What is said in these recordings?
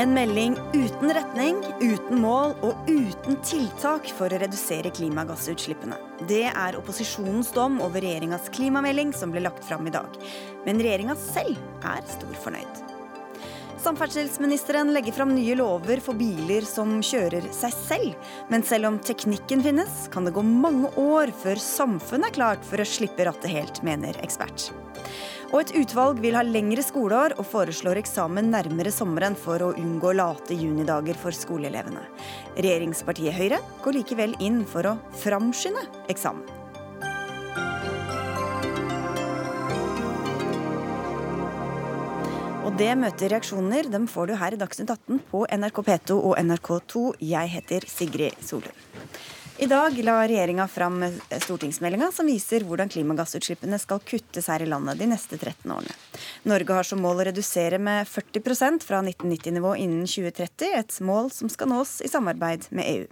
En melding uten retning, uten mål og uten tiltak for å redusere klimagassutslippene. Det er opposisjonens dom over regjeringas klimamelding som ble lagt fram i dag. Men regjeringa selv er stor fornøyd. Samferdselsministeren legger fram nye lover for biler som kjører seg selv. Men selv om teknikken finnes, kan det gå mange år før samfunnet er klart for å slippe rattet helt, mener ekspert. Og et utvalg vil ha lengre skoleår og foreslår eksamen nærmere sommeren for å unngå late junidager for skoleelevene. Regjeringspartiet Høyre går likevel inn for å framskynde eksamen. Og det møter reaksjoner. Dem får du her i Dagsnytt 18 på NRK P2 og NRK2. Jeg heter Sigrid Solund. I dag la regjeringa fram stortingsmeldinga som viser hvordan klimagassutslippene skal kuttes her i landet de neste 13 årene. Norge har som mål å redusere med 40% fra 1990-nivå innen 2030, et mål som skal nås i samarbeid med EU.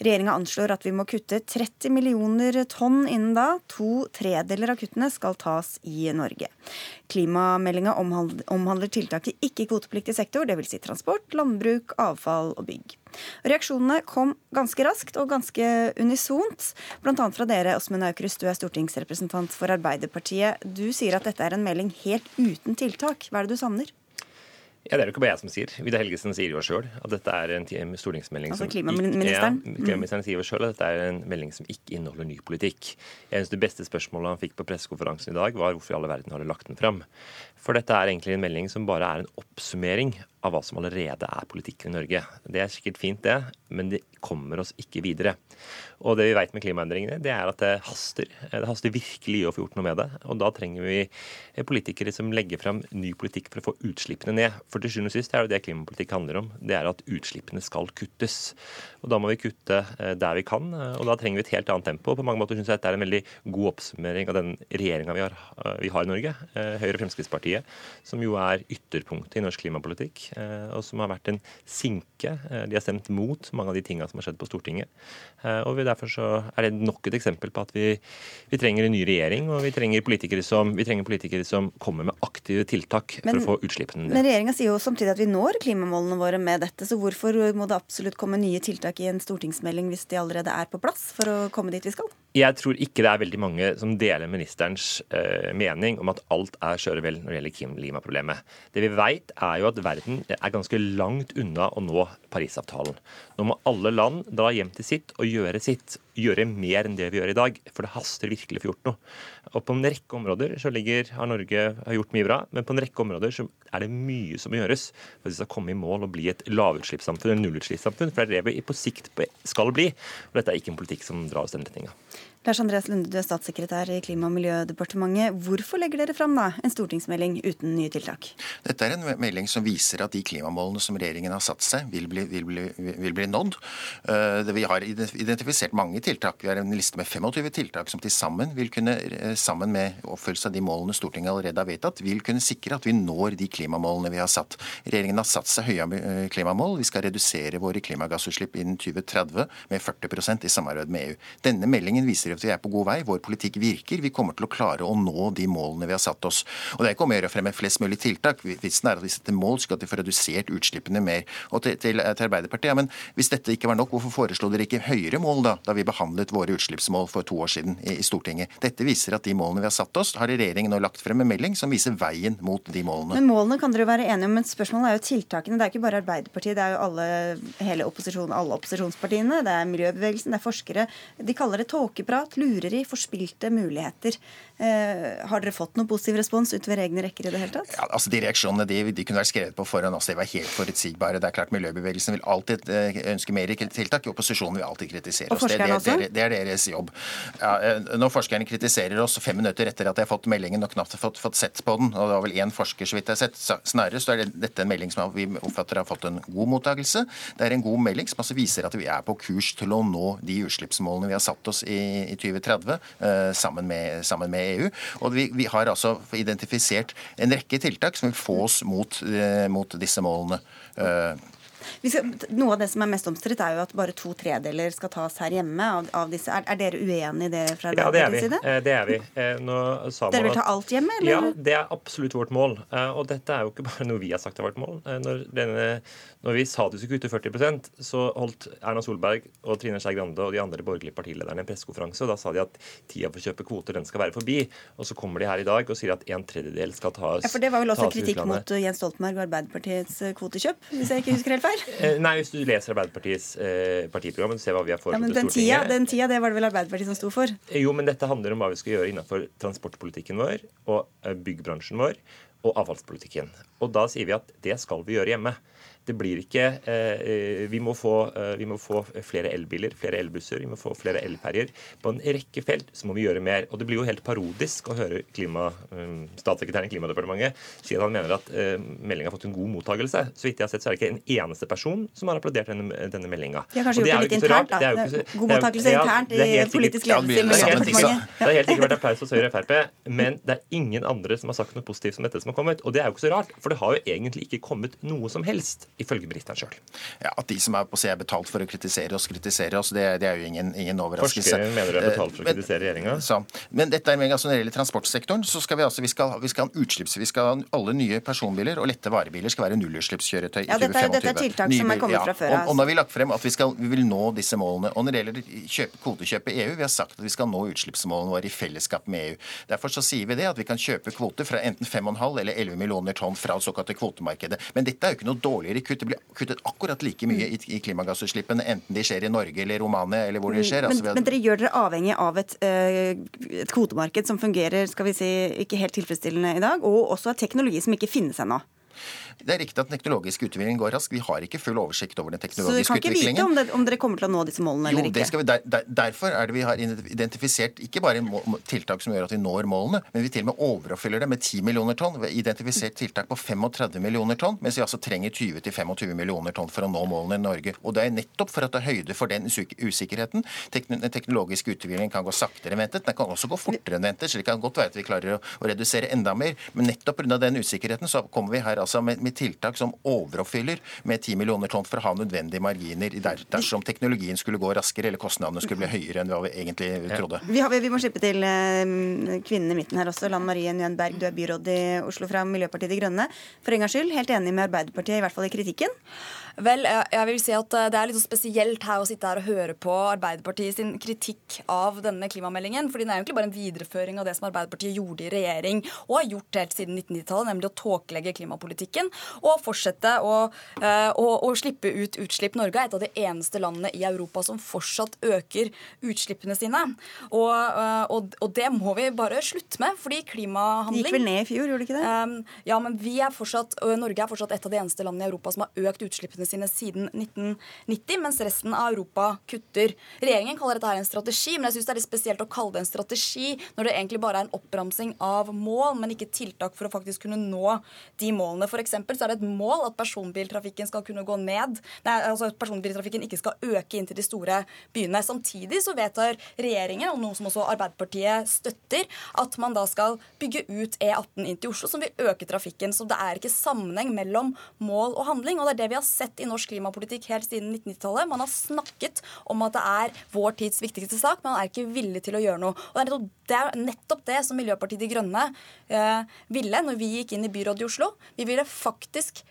Regjeringa anslår at vi må kutte 30 millioner tonn innen da. To tredeler av kuttene skal tas i Norge. Klimameldinga omhandler tiltak i ikke-kvotepliktig sektor, dvs. Si transport, landbruk, avfall og bygg. Reaksjonene kom ganske raskt og ganske unisont, bl.a. fra dere, Åsmund Aukrust, du er stortingsrepresentant for Arbeiderpartiet. Du sier at dette er en melding helt uten tiltak. Hva er det du savner? Ja, Det er jo ikke bare jeg som sier. Vidar Helgesen sier jo sjøl at dette er en stortingsmelding altså, som klimaministeren? Ja, klimaministeren sier jo at dette er en melding som ikke inneholder ny politikk. Jeg synes Det beste spørsmålet han fikk på pressekonferansen i dag, var hvorfor i alle verden har du lagt den fram. For dette er egentlig en melding som bare er en oppsummering av hva som allerede er politikken i Norge. Det er sikkert fint, det, men det kommer oss ikke videre. Og det vi vet med klimaendringene, det er at det haster. Det haster virkelig å få gjort noe med det. Og da trenger vi politikere som legger fram ny politikk for å få utslippene ned. For til sjuende og sist er det det klimapolitikk handler om. Det er at utslippene skal kuttes. Og da må vi kutte eh, der vi kan, og da trenger vi et helt annet tempo. På mange måter syns jeg dette er en veldig god oppsummering av den regjeringa vi, eh, vi, har i Norge, eh, Høyre og Fremskrittspartiet, som jo er ytterpunktet i norsk klimapolitikk. Eh, og som har vært en sinke. Eh, de har stemt mot mange av de tingene som har skjedd på Stortinget. Eh, og Derfor så er det nok et eksempel på at vi, vi trenger en ny regjering, og vi trenger, politikere som, vi trenger politikere som kommer med aktive tiltak men, for å få utslippene ned. Men regjeringa sier jo samtidig at vi når klimamålene våre med dette, så hvorfor må det absolutt komme nye tiltak i en stortingsmelding hvis de allerede er på plass for å komme dit vi skal? Jeg tror ikke det er veldig mange som deler ministerens uh, mening om at alt er kjøre vel når det gjelder klimaproblemet. Det vi vet, er jo at verden er ganske langt unna å nå Parisavtalen. Nå må alle land dra hjem til sitt og gjøre sitt. Gjøre mer enn det vi gjør i dag, for det haster virkelig å få gjort noe. Og På en rekke områder så ligger, har Norge har gjort mye bra, men på en rekke områder så er det mye som må gjøres for at vi skal komme i mål og bli et lavutslippssamfunn, eller nullutslippssamfunn. For det er det vi på sikt skal bli. Og dette er ikke en politikk som drar oss den retninga. Lars Andreas Lunde, du er statssekretær i Klima- og miljødepartementet. Hvorfor legger dere fram da en stortingsmelding uten nye tiltak? Dette er en melding som viser at de klimamålene som regjeringen har satt seg, vil bli, vil bli, vil bli nådd. Eh, vi har identifisert mange tiltak. Vi har en liste med 25 tiltak som til sammen vil kunne, eh, sammen med oppfølgelse av de målene Stortinget allerede har vedtatt, vil kunne sikre at vi når de klimamålene vi har satt. Regjeringen har satt seg høye eh, klimamål. Vi skal redusere våre klimagassutslipp innen 2030 med 40% i samarbeid med EU. Denne meldingen viser viser at vi er på god vei. Vår politikk virker. Vi kommer til å klare å nå de målene vi har satt oss. Og Det er ikke om å gjøre å fremme flest mulig tiltak. Vitsen er at vi setter mål, skal at vi får redusert utslippene mer. Og til, til, til Arbeiderpartiet, ja, men Hvis dette ikke var nok, hvorfor foreslo dere ikke høyere mål da, da vi behandlet våre utslippsmål for to år siden i, i Stortinget? Dette viser at de målene vi har satt oss, har regjeringen nå lagt frem en melding som viser veien mot de målene. Men Målene kan dere være enige om, men spørsmålet er jo tiltakene. Det er ikke bare Arbeiderpartiet, det er jo alle, hele opposisjonen, alle opposisjonspartiene. Det er miljøbevegelsen, det er forskere. De kaller det tåkeprat prat, i forspilte muligheter. Eh, har dere fått noen positiv respons utover egne rekker i det hele tatt? Ja, altså De reaksjonene de, de kunne vært skrevet på forhånd. Altså, de var helt forutsigbare. Det er klart Miljøbevegelsen vil alltid eh, ønske mer tiltak. Opposisjonen vil alltid kritisere oss. Det, det, det, det, er deres jobb. Ja, eh, når forskerne kritiserer oss fem minutter etter at de har fått meldingen og knapt fått, fått sett på den, og det var vel én forsker så vidt jeg har sett, snarere så er dette en melding som vi oppfatter har fått en god mottakelse. Det er en god melding som altså viser at vi er på kurs til å nå de utslippsmålene vi har satt oss i, i 2030 eh, sammen med, sammen med EU. Og vi, vi, har altså identifisert en rekke tiltak som vil få oss mot, eh, mot disse målene. Eh, Skal, noe av det som er mest omstridt, er jo at bare to tredeler skal tas her hjemme av, av disse. Er, er, dere uenig i det fra Ja, det er vi. Eh, det er vi. Nå sa dere vil ta alt hjemme? Eller? Ja, det er absolutt vårt mål. Eh, og dette er jo ikke bare noe vi har sagt er vårt mål. Eh, når, denne, når vi sa at vi skulle kutte 40% så holdt Erna Solberg og Trine Skei Grande og de andre borgerlige partilederne en pressekonferanse. og Da sa de at tida for å kjøpe kvoter den skal være forbi. Og så kommer de her i dag og sier at en tredjedel skal tas Ja, For det var vel også kritikk mot Jens Stoltenberg og Arbeiderpartiets kvotekjøp, hvis jeg ikke husker helt feil? Nei, hvis du leser Arbeiderpartiets eh, partiprogram og ser hva vi har foreslått ja, Stortinget tida, Den tida, det var det vel Arbeiderpartiet som sto for? Jo, men dette handler om hva vi skal gjøre innenfor transportpolitikken vår og eh, byggbransjen vår og avfallspolitikken. Og da sier vi at det skal vi gjøre hjemme. Det blir ikke eh, vi, må få, eh, vi, må få, flere elbiler, flere elbusser, vi må få flere elferjer. På en rekke felt så må vi gjøre mer. Og det blir jo helt parodisk å høre klima, um, statssekretæren i Klimadepartementet si at han mener at meldinga har fått en god mottakelse. Så vidt jeg har sett, så er det ikke en eneste person som har applaudert denne, denne meldinga. De har kanskje gjort det litt internt, da. Ikke, god mottakelse internt i politisk ledelse i Miljødepartementet. Det har helt sikkert vært applaus hos Høyre og Frp, men det er ingen andre som har sagt noe positivt som dette som har kommet. Og det er jo ikke så rart, for det har jo egentlig ikke kommet noe som helst ifølge britene sjøl. Ja, at de som er på seg er betalt for å kritisere oss, kritiserer oss, det, det er jo ingen, ingen overraskelse. Forskere mener de er betalt for å kritisere regjeringa? Men dette er med altså, når det gjelder transportsektoren, så skal vi altså vi skal, vi skal ha en utslipps... Vi skal ha alle nye personbiler og lette varebiler skal være nullutslippskjøretøy ja, i 2025. Dette, dette er tiltak som er kommet ja, fra før av. Og, og nå har vi lagt frem at vi, skal, vi vil nå disse målene. Og når det gjelder kjøp, kvotekjøpet i EU, vi har sagt at vi skal nå utslippsmålene våre i fellesskap med EU. Derfor så sier vi det, at vi kan kjøpe kvoter fra enten 5,5 eller 11 millioner tonn fra det såkalte kvotemarkedet. Men dette er jo ikke noe dårligere kutt. Det blir kuttet akkurat like mye i, i klimagassutslippene, enten de skjer i Norge eller Romania eller hvor de skjer. Men, altså, men dere gjør dere avhengig av et, eh, et, kvotemarked som fungerer skal vi si, ikke helt tilfredsstillende i dag, og også av teknologi som ikke finnes ennå. Det er riktig at den teknologiske utviklingen går raskt. Vi har ikke full oversikt over den teknologiske utviklingen. Så vi kan ikke vite om, det, om, dere kommer til å nå disse målene eller jo, ikke? Vi, der, der, derfor er det vi har identifisert ikke bare tiltak som gjør at vi når målene, men vi til og med overoppfyller det med 10 millioner tonn. Vi har identifisert tiltak på 35 millioner tonn, mens vi altså trenger 20-25 millioner tonn for å nå målene i Norge. Og det er nettopp for å ta høyde for den usikkerheten. Den teknologiske utviklingen kan gå saktere enn ventet. Den kan også gå fortere enn ventet, så det kan godt være at vi klarer å, å redusere enda mer. Men nettopp pga. den usikkerheten så kommer vi her altså med, med med tiltak som overoppfyller med 10 millioner tonn for å ha nødvendige marginer dersom teknologien skulle gå raskere eller kostnadene skulle bli høyere enn hva vi egentlig trodde. Vi, har, vi må slippe til kvinnene kvinnen i midten her også. Lan Marie Nguyen Berg, du er byråd i Oslo fra Miljøpartiet De Grønne. For en gangs skyld helt enig med Arbeiderpartiet, i hvert fall i kritikken? Vel, jeg vil si at eh, det er litt spesielt her å sitte her og høre på Arbeiderpartiet sin kritikk av denne klimameldingen. fordi den er egentlig bare en videreføring av det som Arbeiderpartiet gjorde i regjering og har gjort helt siden 1990-tallet, nemlig å tåkelegge klimapolitikken og fortsette å, eh, å, å, slippe ut utslipp. Norge er et av de eneste landene i Europa som fortsatt øker utslippene sine. Og, eh, og, og det må vi bare slutte med, fordi klimahandling Det gikk vel ned i fjor, gjorde det ikke det? Um, ja, men vi er fortsatt, Norge er fortsatt et av de eneste landene i Europa som har økt utslippene sine siden 1990, mens resten av Europa kutter. Regjeringen kaller dette her en strategi, men jeg syns det er litt spesielt å kalle det en strategi når det egentlig bare er en oppramsing av mål, men ikke tiltak for å faktisk kunne nå de målene. For så er det et mål at personbiltrafikken skal kunne gå ned. Nei, altså at personbiltrafikken ikke skal øke inn til de store byene. Samtidig så vedtar regjeringen, og noe som også Arbeiderpartiet støtter, at man da skal bygge ut E18 inn til Oslo, som vil øke trafikken. Så det er ikke sammenheng mellom mål og handling. Og det er det vi har sett i norsk klimapolitikk helt siden 1990-tallet. Man har snakket om at det er vår tids viktigste sak, men man er ikke villig til å gjøre noe. Og det er nettopp det som Miljøpartiet De Grønne eh, ville når vi gikk inn i byrådet i Oslo. Vi ville faktisk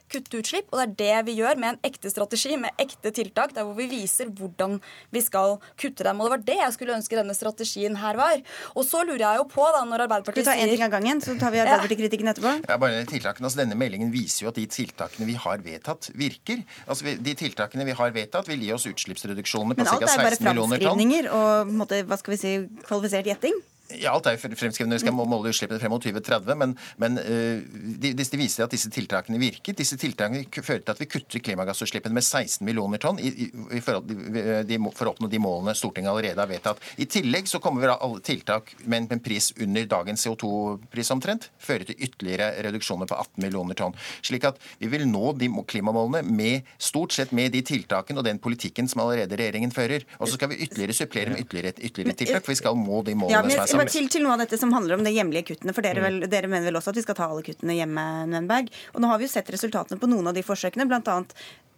kutte utslipp, og det er det vi gjør med en ekte strategi, med ekte tiltak, der hvor vi viser hvordan vi skal kutte dem. Og det var det jeg skulle ønske denne strategien her var. Og så lurer jeg jo på, da, når Arbeiderpartiet sier Skal vi ta én ting av gangen, så tar vi Arbeiderpartiet-kritikken etterpå? Ja, bare tiltakene. Altså, denne meldingen viser jo at de tiltakene vi har vedtatt, virker. Altså, De tiltakene vi har vedtatt, vil gi oss utslippsreduksjoner på ca. 16 millioner tonn. Men alt er bare framskrivninger og måte, hva skal vi si, kvalifisert gjetting? Ja, alt er jo fremskrevet når Vi skal måle utslippene frem mot 2030. Men, men uh, de, de, viser at disse tiltakene virket. Disse tiltakene fører til at vi kutter klimagassutslippene med 16 millioner tonn i, i, i forhold, de, for å oppnå de målene Stortinget allerede har vedtatt. I tillegg så kommer vi da alle tiltak med en pris under dagens CO2-pris omtrent, føre til ytterligere reduksjoner på 18 millioner tonn. Slik at vi vil nå de klimamålene med stort sett med de tiltakene og den politikken som allerede regjeringen fører. Og så skal vi ytterligere supplere med ytterligere, ytterligere tiltak, for vi skal må de målene som er satt. Bare til, til noe av dette som handler om de hjemlige kuttene. For dere, vel, dere, mener vel også at vi skal ta alle kuttene hjemme, Nønberg. Og nå har vi jo sett resultatene på noen av de forsøkene, bl.a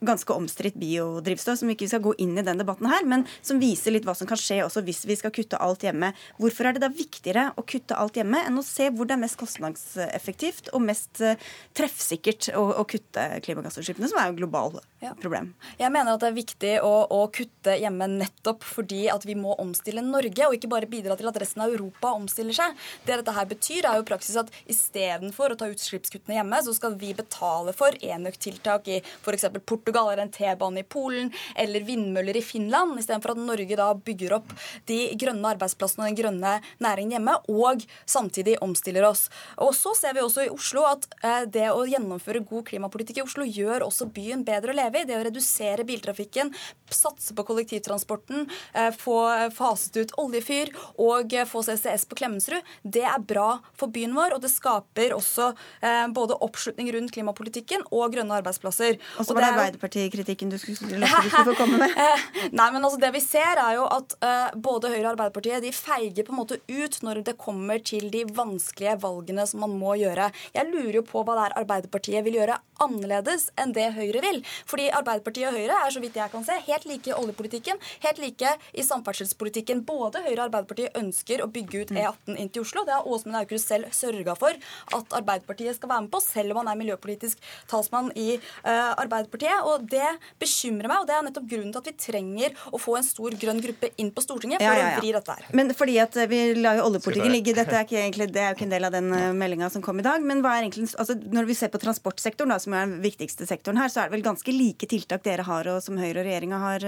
ganske omstridt biodrivstoff, som ikke vi skal gå inn i den debatten her, men som viser litt hva som kan skje også hvis vi skal kutte alt hjemme. Hvorfor er det da viktigere å kutte alt hjemme enn å se hvor det er mest kostnadseffektivt og mest eh, treffsikkert å, å kutte klimagassutslippene, som er jo globalt ja. problem? Jeg mener at det er viktig å, å, kutte hjemme nettopp fordi at vi må omstille Norge, og ikke bare bidra til at resten av Europa omstiller seg. Det dette her betyr, er jo praksis at istedenfor å ta utslippskuttene hjemme, så skal vi betale for enøktiltak i f.eks. Portugal eller en T-bane i Polen eller vindmøller i Finland, istedenfor at Norge da bygger opp de grønne arbeidsplassene og den grønne næringen hjemme, og samtidig omstiller oss. Og så ser vi også i Oslo at eh, det å gjennomføre god klimapolitikk i Oslo gjør også byen bedre å leve i. Det å redusere biltrafikken, satse på kollektivtransporten, eh, få faset ut oljefyr og få CCS på Klemetsrud, det er bra for byen vår, og det skaper også eh, både oppslutning rundt klimapolitikken og grønne arbeidsplasser. Og så var det Arbeiderpartikritikken du skulle, du skulle få komme med? Nei, men altså Det vi ser, er jo at eh, både Høyre og Arbeiderpartiet de feiger på en måte ut når det kommer til de vanskelige valgene som man må gjøre. Jeg lurer jo på hva det er Arbeiderpartiet vil gjøre annerledes enn det Høyre vil. Fordi Arbeiderpartiet og Høyre er så vidt jeg kan se, helt like i oljepolitikken, helt like i samferdselspolitikken. Både Høyre og Arbeiderpartiet ønsker å bygge ut E18 inn til Oslo. Det har Åsmund Aukrust selv sørga for at Arbeiderpartiet skal være med på, selv om han er miljøpolitisk talsmann i uh, Arbeiderpartiet og det bekymrer meg. og Det er nettopp grunnen til at vi trenger å få en stor grønn gruppe inn på Stortinget for ja, ja, ja. å vri dette her. Men fordi at eh, vi lar jo oljepolitikken ligge, dette er, ikke egentlig, det er jo ikke en del av den eh, meldinga som kom i dag. Men hva er egentlig, altså, når vi ser på transportsektoren, da, som er den viktigste sektoren her, så er det vel ganske like tiltak dere har, og som Høyre og regjeringa har,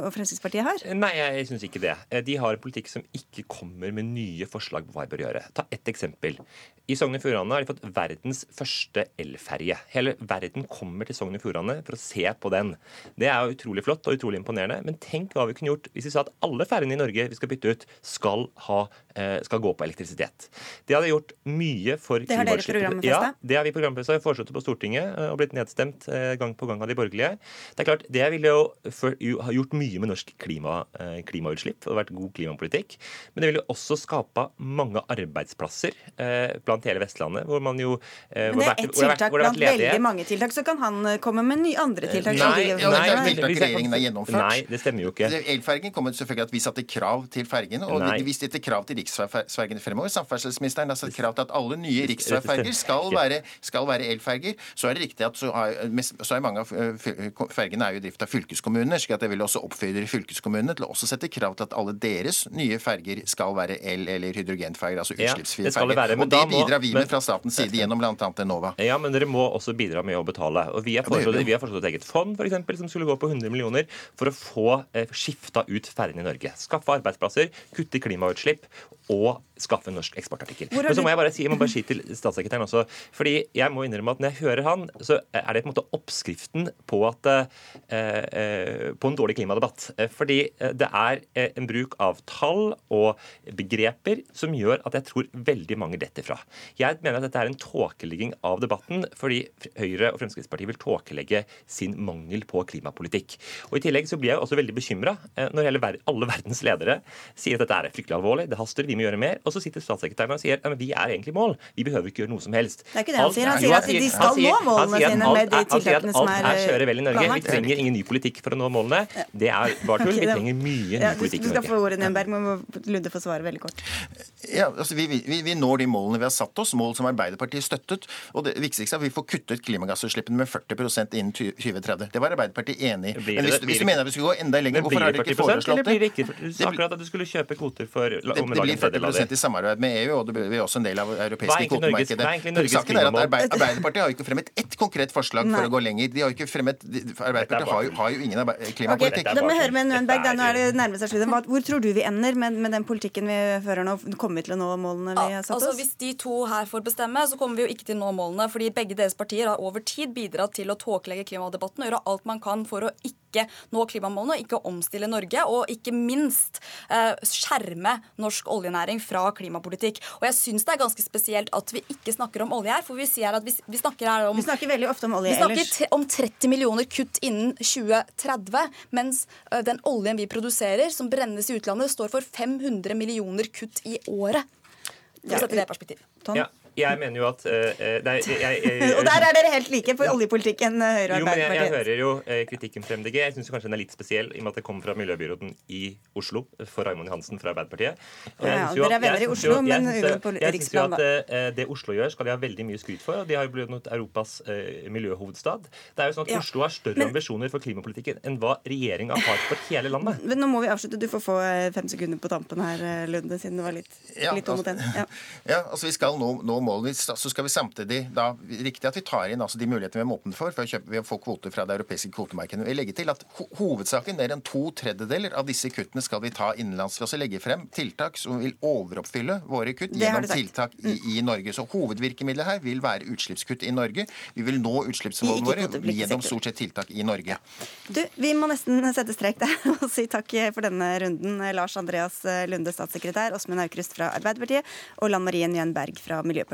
og Fremskrittspartiet har? Nei, jeg syns ikke det. De har en politikk som ikke kommer med nye forslag på hva de bør gjøre. Ta ett eksempel. I Sogn og Fjordane har de fått verdens første elferje. Hele verden kommer til Sogn og Fjordane for å se på den. Det er jo utrolig flott og utrolig imponerende. Men tenk hva vi kunne gjort hvis vi sa at alle ferjene i Norge vi skal bytte ut, skal, ha, eh, skal gå på elektrisitet. Det hadde gjort mye for Det har dere programfesta? Ja, det har vi programfesta. Foreslått det på Stortinget eh, og blitt nedstemt eh, gang på gang av de borgerlige. Det er klart, det ville jo ha gjort mye med norsk klima, klimautslipp og vært god klimapolitikk. Men det ville også skapa mange arbeidsplasser. Blant blant hele Vestlandet, hvor man jo eh, Men det er ett tiltak blant veldig mange tiltak, så kan han eh, komme med nye andre tiltak. Nei, ja, det er tiltak regjeringen har gjennomført. Nei, det stemmer jo ikke. Elfergen kom selvfølgelig at vi satte krav til fergene, og Nei. vi stilte krav til riksveifergene fremover. Samferdselsministeren har satt krav til at alle nye riksveiferger skal være, skal være elferger. Så er det riktig at så er, så er mange av eh, fergene er jo i drift av fylkeskommunene, slik at det vil også oppfordre fylkeskommunene til å også sette krav til at alle deres nye ferger skal være el- eller hydrogenferger, altså utslippsfrie ja, ferger. Og det bidrar vi med fra statens side gjennom bl.a. Enova. Ja, men dere må også bidra med å betale. Og Vi har foreslått, vi har foreslått et eget fond for eksempel, som skulle gå på 100 millioner for å få eh, skifta ut ferjene i Norge. Skaffe arbeidsplasser, kutte klimautslipp og skaffe en norsk eksportartikkel. Men så må jeg bare si, jeg må bare si til statssekretæren også, fordi jeg må innrømme at når jeg hører han, så er det på en måte oppskriften på, at, eh, eh på en dårlig klimadebatt. Eh, fordi det er en bruk av tall og begreper som gjør at jeg tror veldig mange detter fra. Jeg mener at dette er en tåkelegging av debatten, fordi Høyre og Fremskrittspartiet vil tåkelegge sin mangel på klimapolitikk. Og I tillegg så blir jeg også veldig bekymra eh, når alle verdens ledere sier at dette er fryktelig alvorlig, det haster, vi må gjøre mer. Og så sitter statssekretæren og sier at vi er egentlig i mål, vi behøver ikke gjøre noe som helst. Det er ikke det han sier. Han sier at de skal nå målene sine med de tiltakene som er planlagt. Alt er kjøre vel i Norge. Vi trenger ingen ny politikk for å nå målene. Det er bare tull. Vi trenger mye ny politikk i Norge. Du skal få ordet, Nønberg. Må Lunde få svare veldig kort. Ja, altså, vi, vi, vi når de målene vi har satt oss, mål som Arbeiderpartiet støttet. Og det viktigste er at vi får kuttet klimagassutslippene med 40% innen 2030. Det var Arbeiderpartiet enig i. Men hvis, hvis, du mener at vi skulle gå enda lenger, hvorfor har dere ikke foreslått det? Blir det ikke, akkurat at du skulle kjøpe kvoter for om lag 40 i samarbeid med EU, og det blir også en del av europeiske kvotemarkedet. Saken er at Arbeiderpartiet har jo ikke fremmet ett konkret forslag for å gå lenger. De har jo ikke fremmet Arbeiderpartiet har jo, har jo ingen klimapolitikk. Okay, da må vi høre med Nønberg. Nå er det nærmest seg slutten. Hvor tror du vi ender med, med den politikken vi fører nå? Kommer vi til å nå målene vi har satt altså, oss? Altså, hvis de to her får bestemme, så kommer vi jo ikke til å nå målene. fordi begge deres partier har over tid bidratt til å tåkelegge klimadebatten og gjøre alt man kan for å ikke ikke nå klimamålene, ikke omstille Norge, og ikke minst eh, skjerme norsk oljenæring fra klimapolitikk. Og jeg syns det er ganske spesielt at vi ikke snakker om olje her, for vi, sier at vi, vi snakker her om Vi snakker veldig ofte om olje ellers. vi snakker ellers. om 30 millioner kutt innen 2030, mens ø, den oljen vi produserer, som brennes i utlandet, står for 500 millioner kutt i året. For å sette det i perspektiv. Ja, jeg mener jo at eh, eh, det er, jeg, jeg, Og der er dere helt like for oljepolitikken, eh, Høyre og Arbeiderpartiet. Jo, men jeg, jeg hører jo eh, kritikken fra MDG. Jeg syns kanskje den er litt spesiell, i og med at det kommer fra miljøbyråden i Oslo for Raymond Johansen fra Arbeiderpartiet. Og Ja, jo dere er venner i Oslo, jo- men uvenner på Jeg syns jo at eh, det Oslo gjør, skal de ha veldig mye skryt for. og De har jo blitt Europas eh, miljøhovedstad. Det er jo sånn at Ja, Oslo har større ambisjoner for klimapolitikken enn hva regjeringa har for hele landet. Men nå må vi avslutte. Du får få eh, fem sekunder på tampen her, eh, Lunde, siden det var litt, Ja, litt homotent. Ja. Ja, altså vi skal nå, nå målene, så skal vi samtidig da, Riktig at vi tar inn altså de mulighetene vi er åpne for for å kjøpe, ved å få kvoter fra det europeiske kvotemarkedet. Vi legger til at hovedsaken, mer enn to tredjedeler av disse kuttene skal vi ta innenlands. Vi også legge frem tiltak som vil overoppfylle våre kutt gjennom tiltak i, i Norge. Så hovedvirkemidlet her vil være utslippskutt i Norge. Vi vil nå utslippsmålene våre gjennom stort sett tiltak i Norge. Du, vi må nesten sette strek der og si takk for denne runden. Lars Andreas Lunde, statssekretær, Åsmund Aukrust fra Arbeiderpartiet og Lan Marie Nguyen Berg fra Miljøpartiet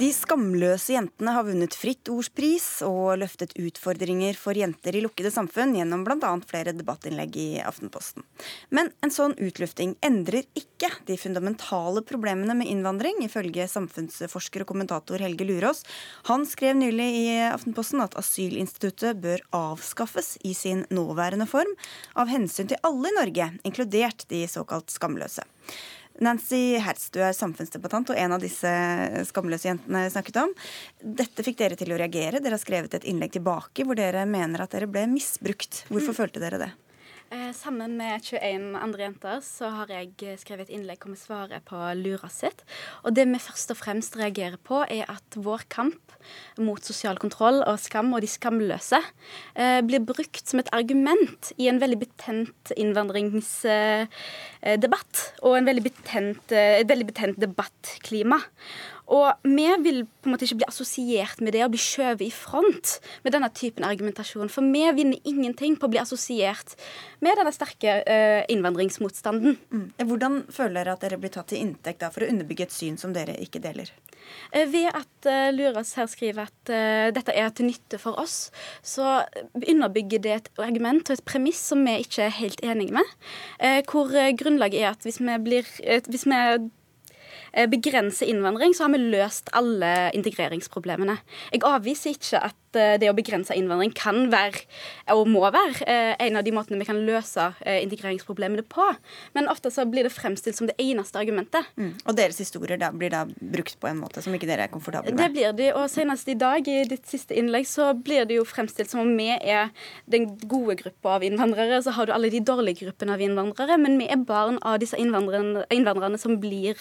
De skamløse jentene har vunnet Fritt Ords pris og løftet utfordringer for jenter i lukkede samfunn gjennom bl.a. flere debattinnlegg i Aftenposten. Men en sånn utlufting endrer ikke de fundamentale problemene med innvandring, ifølge samfunnsforsker og kommentator Helge Lurås. Han skrev nylig i Aftenposten at asylinstituttet bør avskaffes i sin nåværende form, av hensyn til alle i Norge, inkludert de såkalt skamløse. Nancy Hertz, du er samfunnsdebattant og en av disse skamløse jentene jeg snakket om. Dette fikk dere til å reagere. Dere har skrevet et innlegg tilbake hvor dere mener at dere ble misbrukt. Hvorfor følte dere det? Eh, sammen med 21 andre jenter så har jeg eh, skrevet et innlegg om svaret på lura sitt. Og det vi først og fremst reagerer på, er at vår kamp mot sosial kontroll og skam og de skamløse eh, blir brukt som et argument i en veldig betent innvandringsdebatt. og en veldig betent, eh, et veldig betent debattklima. Og vi vil på en måte ikke bli assosiert med det og bli skjøvet i front med denne typen argumentasjon. For vi vinner ingenting på å bli assosiert med denne sterke uh, innvandringsmotstanden. Hvordan føler dere at dere blir tatt til inntekt da, for å underbygge et syn som dere ikke deler? Eh, Ved at uh, Luras her skriver at eh, dette er til nytte for oss, så underbygger det et argument og et premiss som vi ikke er helt enige med. eh, hvor eh, grunnlaget er at hvis vi, blir, eh, hvis vi eh, begrenser innvandring, så har vi løst alle integreringsproblemene. Jeg avviser ikke at eh, det å begrense innvandring kan være, og må være, eh, en av de måtene vi kan løse eh, integreringsproblemene på. Men ofte så blir det fremstilt som det eneste argumentet. Og deres historier da, blir da brukt på en måte som ikke dere er komfortable Det blir de, og senest i dag i ditt siste innlegg så blir det jo fremstilt som om vi er den gode gruppa av innvandrere. Så har du alle de dårlige gruppene av innvandrere, men vi er barn av disse innvandrerne, innvandrerne som blir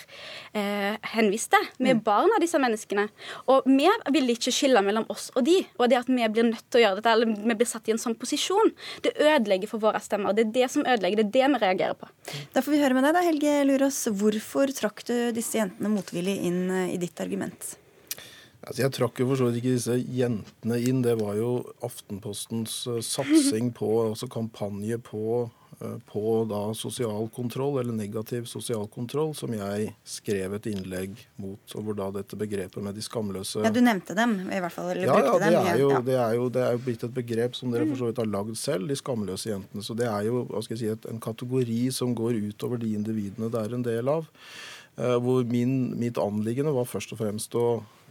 eh, henviste. Vi er barn av disse menneskene. Og vi vil ikke skille mellom oss og de. Og det at vi blir nødt til å gjøre dette, eller vi blir satt i en sånn posisjon, det ødelegger for våre stemmer. Det er det som ødelegger, det er det vi reagerer på. Da får vi høre med deg, da, Helge Lurås. Hvorfor trakk du disse jentene motvillig inn eh, i ditt argument? Altså, jeg trakk jo for så vidt ikke disse jentene inn. Det var jo Aftenpostens eh, satsing på, altså kampanje på, på da sosial kontroll, eller negativ sosial kontroll, som jeg skrev et innlegg mot. Og hvor da dette begrepet med de skamløse Ja, Du nevnte dem, i hvert fall. Eller ja, ja, brukte det dem. er, jo, ja. det, er jo, det er jo blitt et begrep som dere for så vidt har lagd selv, de skamløse jentene. Så det er jo hva skal jeg si, et, en kategori som går utover de individene det er en del av. Eh, hvor min, mitt anliggende var først og fremst å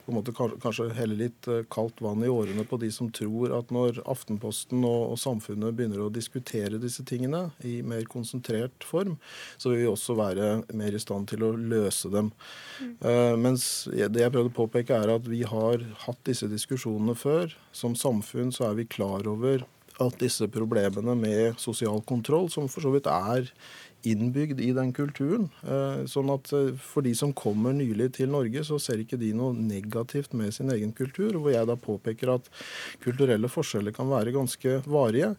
på en måte kanskje helle litt eh, kaldt vann i årene på de som tror at når Aftenposten og, og samfunnet begynner å diskutere disse tingene i mer konsentrert form, så vil vi også være mer i stand til å løse dem. Eh, mens det jeg prøvde å påpeke, er at vi har hatt disse diskusjonene før. Som samfunn så er vi klar over at disse problemene med sosial kontroll, som for så vidt er innbygd i den kulturen. Eh, sånn at eh, for de som kommer nylig til Norge, så ser ikke de noe negativt med sin egen kultur. Hvor jeg da påpeker at kulturelle forskjeller kan være ganske varige.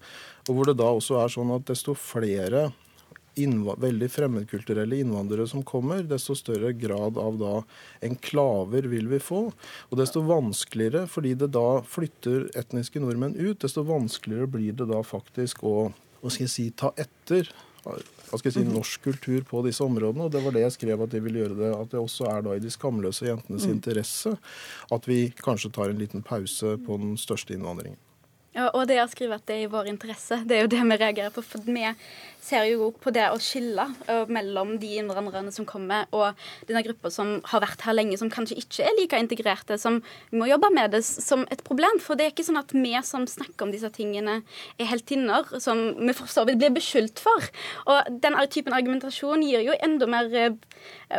Og hvor det da også er sånn at desto flere veldig fremmedkulturelle innvandrere som kommer, desto større grad av da enklaver vil vi få. Og desto vanskeligere, fordi det da flytter etniske nordmenn ut, desto vanskeligere blir det da faktisk å hva skal jeg si, ta etter hva skal jeg si, norsk kultur på disse områdene. og Det var det jeg skrev at de ville gjøre det. At det også er da i de skamløse jentenes mm. interesse at vi kanskje tar en liten pause på den største innvandringen. Og det å skrive at det er i vår interesse, det er jo det vi reagerer på. For vi ser jo på det å skille mellom de innvandrerne som kommer, og denne gruppa som har vært her lenge, som kanskje ikke er like integrerte, som må jobbe med det som et problem. For det er ikke sånn at vi som snakker om disse tingene, er heltinner, som vi for så vidt blir beskyldt for. Og den typen argumentasjon gir jo enda mer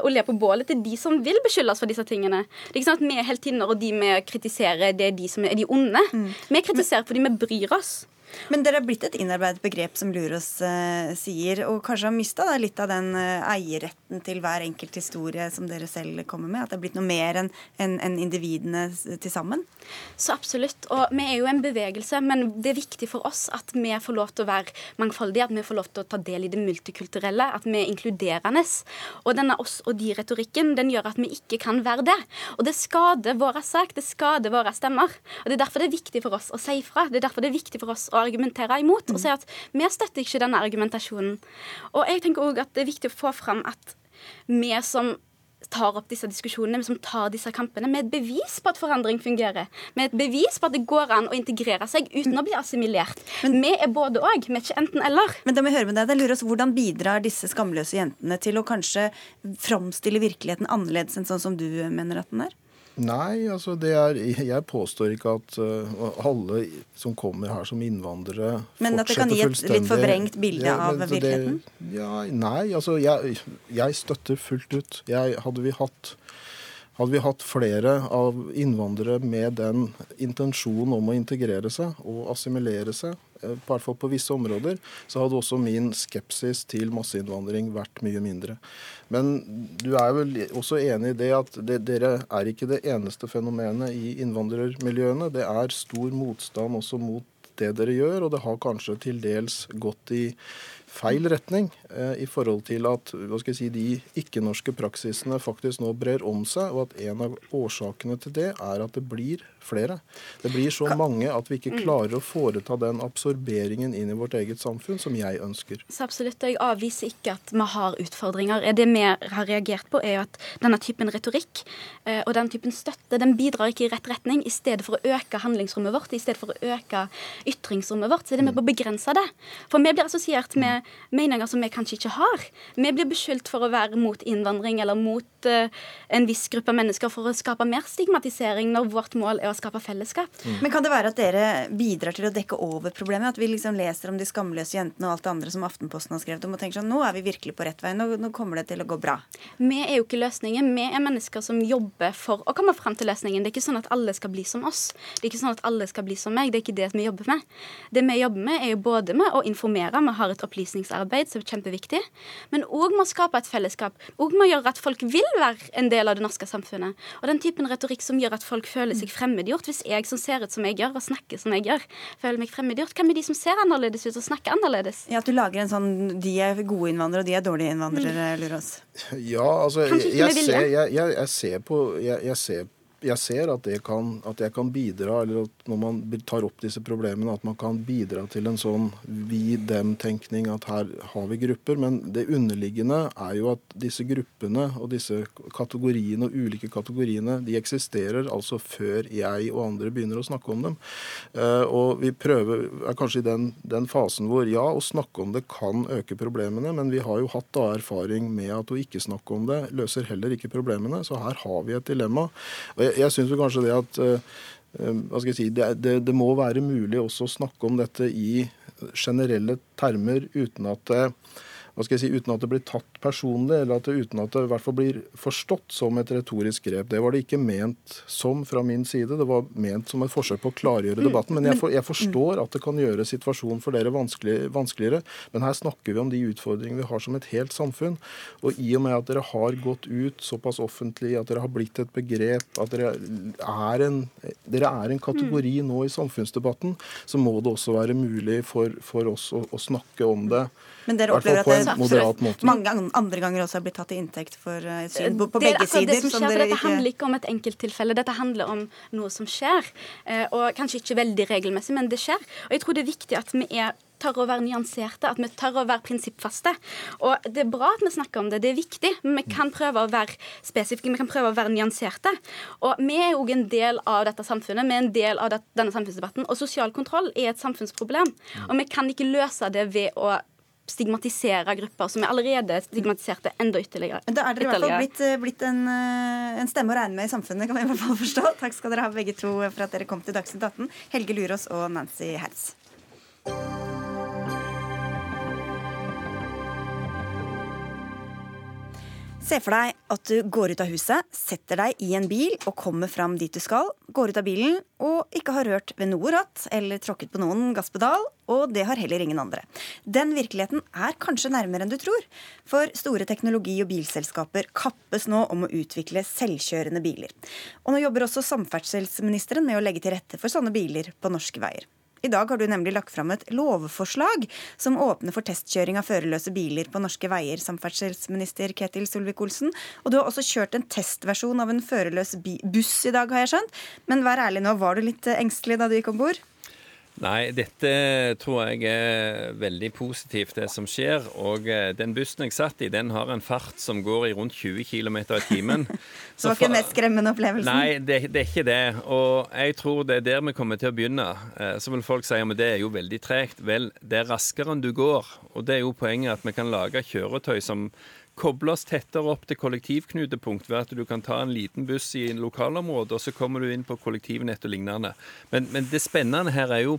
olje på bålet til de som vil beskylde oss for disse tingene. Det er ikke sånn at vi er heltinner, og de vi kritiserer, det er de som er de onde. Mm. Vi kritiserer fordi vi bryr oss. Men dere har blitt et innarbeidet begrep, som Lurås eh, sier, og kanskje har mista litt av den eh, eierretten til hver enkelt historie som dere selv kommer med? At det er blitt noe mer enn en, en individene til sammen? Så absolutt. Og vi er jo en bevegelse, men det er viktig for oss at vi får lov til å være mangfoldige, at vi får lov til å ta del i det multikulturelle, at vi er inkluderende. Og denne oss og de-retorikken den gjør at vi ikke kan være det. Og det skader vår sak, det skader våre stemmer. Og Det er derfor det er viktig for oss å si ifra. Det er derfor det er viktig for oss å argumentere imot. Og si at vi støtter ikke denne argumentasjonen. Og jeg tenker òg at det er viktig å få fram at vi som tar opp disse diskusjonene, som tar disse kampene, med et bevis på at forandring fungerer. Med et bevis på at det går an å integrere seg uten å bli assimilert. Men vi er både òg, vi er ikke enten-eller. Men da må jeg høre med deg, det lurer oss, Hvordan bidrar disse skamløse jentene til å kanskje framstille virkeligheten annerledes enn sånn som du mener at den er? Nei, altså det er Jeg påstår ikke at uh, alle som kommer her som innvandrere Men at det kan gi et litt forvrengt bilde ja, av virkeligheten? Det, ja, nei, altså jeg, jeg, støtter fullt ut. Jeg, hadde vi hatt hadde vi hatt flere av innvandrere med den intensjonen om å integrere seg og assimilere seg, i hvert fall på visse områder, så hadde også min skepsis til masseinnvandring vært mye mindre. Men du er vel også enig i det at det, dere er ikke det eneste fenomenet i innvandrermiljøene. Det er stor motstand også mot det dere gjør, og det har kanskje til dels gått i feil retning eh, i forhold til at hva skal jeg si, de ikke-norske praksisene faktisk nå brer om seg, og at en av årsakene til det er at det blir flere. Det blir så mange at vi ikke mm. klarer å foreta den absorberingen inn i vårt eget samfunn som jeg ønsker. Så absolutt, og Jeg avviser ikke at vi har utfordringer. Det vi har reagert på, er jo at denne typen retorikk eh, og den typen støtte den bidrar ikke i rett retning. I stedet for å øke handlingsrommet vårt, i stedet for å øke ytringsrommet vårt, så er det med på å begrense det. For vi blir assosiert med meninger som vi kanskje ikke har. Vi blir beskyldt for å være mot innvandring eller mot uh, en viss gruppe mennesker for å skape mer stigmatisering, når vårt mål er å skape fellesskap. Mm. Men kan det være at dere bidrar til å dekke over problemet? At vi liksom leser om de skamløse jentene og alt det andre som Aftenposten har skrevet om, og tenker sånn nå er vi virkelig på rett vei, nå, nå kommer det til å gå bra? Vi er jo ikke løsningen. Vi er mennesker som jobber for å komme fram til løsningen. Det er ikke sånn at alle skal bli som oss. Det er ikke sånn at alle skal bli som meg. Det er ikke det vi jobber med. Det vi jobber med, er jo både med å informere, vi har et opplysningsarbeid som er kjempeviktig, men òg med å skape et fellesskap. Og med å gjøre at folk vil være en del av det norske samfunnet. Og den typen retorikk som gjør at folk føler seg fremmedgjort hvis jeg som ser ut som jeg gjør, og snakker som jeg gjør, føler meg fremmedgjort. Hva med de som ser annerledes ut og snakker annerledes? Ja, At du lager en sånn de er gode innvandrere, og de er dårlige innvandrere, lurer oss. Ja, altså jeg, jeg, ser, jeg, jeg, ser på, jeg, ser jeg ser at, kan, at, jeg kan bidra, eller at når man tar opp disse problemene, at man kan bidra til en sånn vi-dem-tenkning, at her har vi grupper. Men det underliggende er jo at disse gruppene og disse kategoriene og ulike kategoriene, de eksisterer altså før jeg og andre begynner å snakke om dem. Eh, og vi prøver, er kanskje i den, den fasen hvor ja, å snakke om det kan øke problemene, men vi har jo hatt da erfaring med at å ikke snakke om det løser heller ikke problemene. Så her har vi et dilemma. Og jeg jeg, syns kanskje det at skal jeg si, det, det, det, må være mulig også å snakke om dette i generelle termer uten at si, uten at det blir tatt personlig, eller at det, uten at det i hvert fall blir forstått som et retorisk grep. Det var det ikke ment som fra min side. Det var ment som et forsøk på å klargjøre debatten. Men jeg, for, jeg forstår at det kan gjøre situasjonen for dere vanskelig, vanskeligere. Men her snakker vi om de utfordringene vi har som et helt samfunn. Og i og med at dere har gått ut såpass offentlig, at dere har blitt et begrep, at dere er en, dere er en kategori nå i samfunnsdebatten, så må det også være mulig for, for oss å, å snakke om det. Men dere opplever at det mange andre ganger også har blitt tatt til inntekt for et syn på, på begge sider? Det som skjer, for Dette handler ikke om et enkelttilfelle, dette handler om noe som skjer. Uh, og kanskje ikke veldig regelmessig, men det skjer. Og jeg tror det er viktig at vi er tør å være nyanserte, at vi tør å være prinsippfaste. Og Det er bra at vi snakker om det, det er viktig, men vi kan prøve å være spesifikke, vi kan prøve å være nyanserte. Og Vi er òg en del av dette samfunnet, vi er en del av denne samfunnsdebatten. Og sosial kontroll er et samfunnsproblem. Og vi kan ikke løse det ved å stigmatisere grupper som er allerede stigmatiserte, enda ytterligere. Da er dere i hvert fall blitt, eh, blitt en, eh, en, stemme å regne med i samfunnet, kan vi i hvert fall forstå. Takk skal dere ha begge to for at dere kom til Dagsnytt 18. Helge Lurås og Nancy Herz. Se for deg at du går ut av huset, setter deg i en bil og kommer fram dit du skal, går ut av bilen og ikke har rørt ved noe ratt eller tråkket på noen gasspedal, og det har heller ingen andre. Den virkeligheten er kanskje nærmere enn du tror, for store teknologi- og bilselskaper kappes nå om å utvikle selvkjørende biler. Og nå jobber også samferdselsministeren med å legge til rette for sånne biler på norske veier. I dag har du nemlig lagt fram et lovforslag som åpner for testkjøring av førerløse biler på norske veier, samferdselsminister Ketil Solvik-Olsen. Og du har også kjørt en testversjon av en førerløs buss i dag, har jeg skjønt. Men vær ærlig nå, var du litt engstelig da du gikk om bord? Nei, dette tror jeg er veldig positivt, det som skjer. Og eh, den bussen jeg satt i, den har en fart som går i rundt 20 km i timen. Så det var ikke den mest skremmende opplevelsen? Nei, det, det, er ikke det. Og jeg tror det er der vi kommer til å begynne. Eh, så vil folk si at det er jo veldig tregt. Vel, det er raskere enn du går. Og det er jo poenget at vi kan lage kjøretøy som koble oss tettere opp til kollektivknutepunkt ved at du kan ta en liten buss i en lokalområde, og så kommer du inn på kollektivnett og lignende. Men, men det spennende her er jo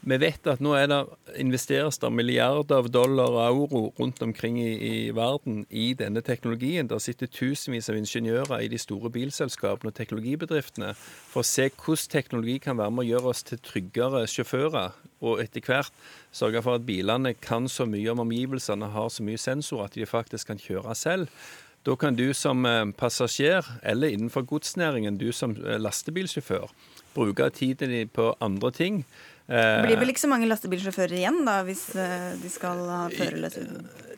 vi vet at nå det, investeres det milliarder av dollar og euro rundt omkring i, i, verden i denne teknologien. Der sitter tusenvis av ingeniører i de store bilselskapene og teknologibedriftene for å se hvordan teknologi kan være med å gjøre oss til tryggere sjåfører og etter hvert sørge for at bilene kan så mye om omgivelsene, har så mye sensorer at de faktisk kan kjøre selv. Da kan du som eh, passasjer, eller innenfor godsnæringen, du som eh, lastebilsjåfør, bruke tiden din på andre ting. Det blir vel ikke så mange lastebilsjåfører igjen da, hvis eh, de skal ha førerløse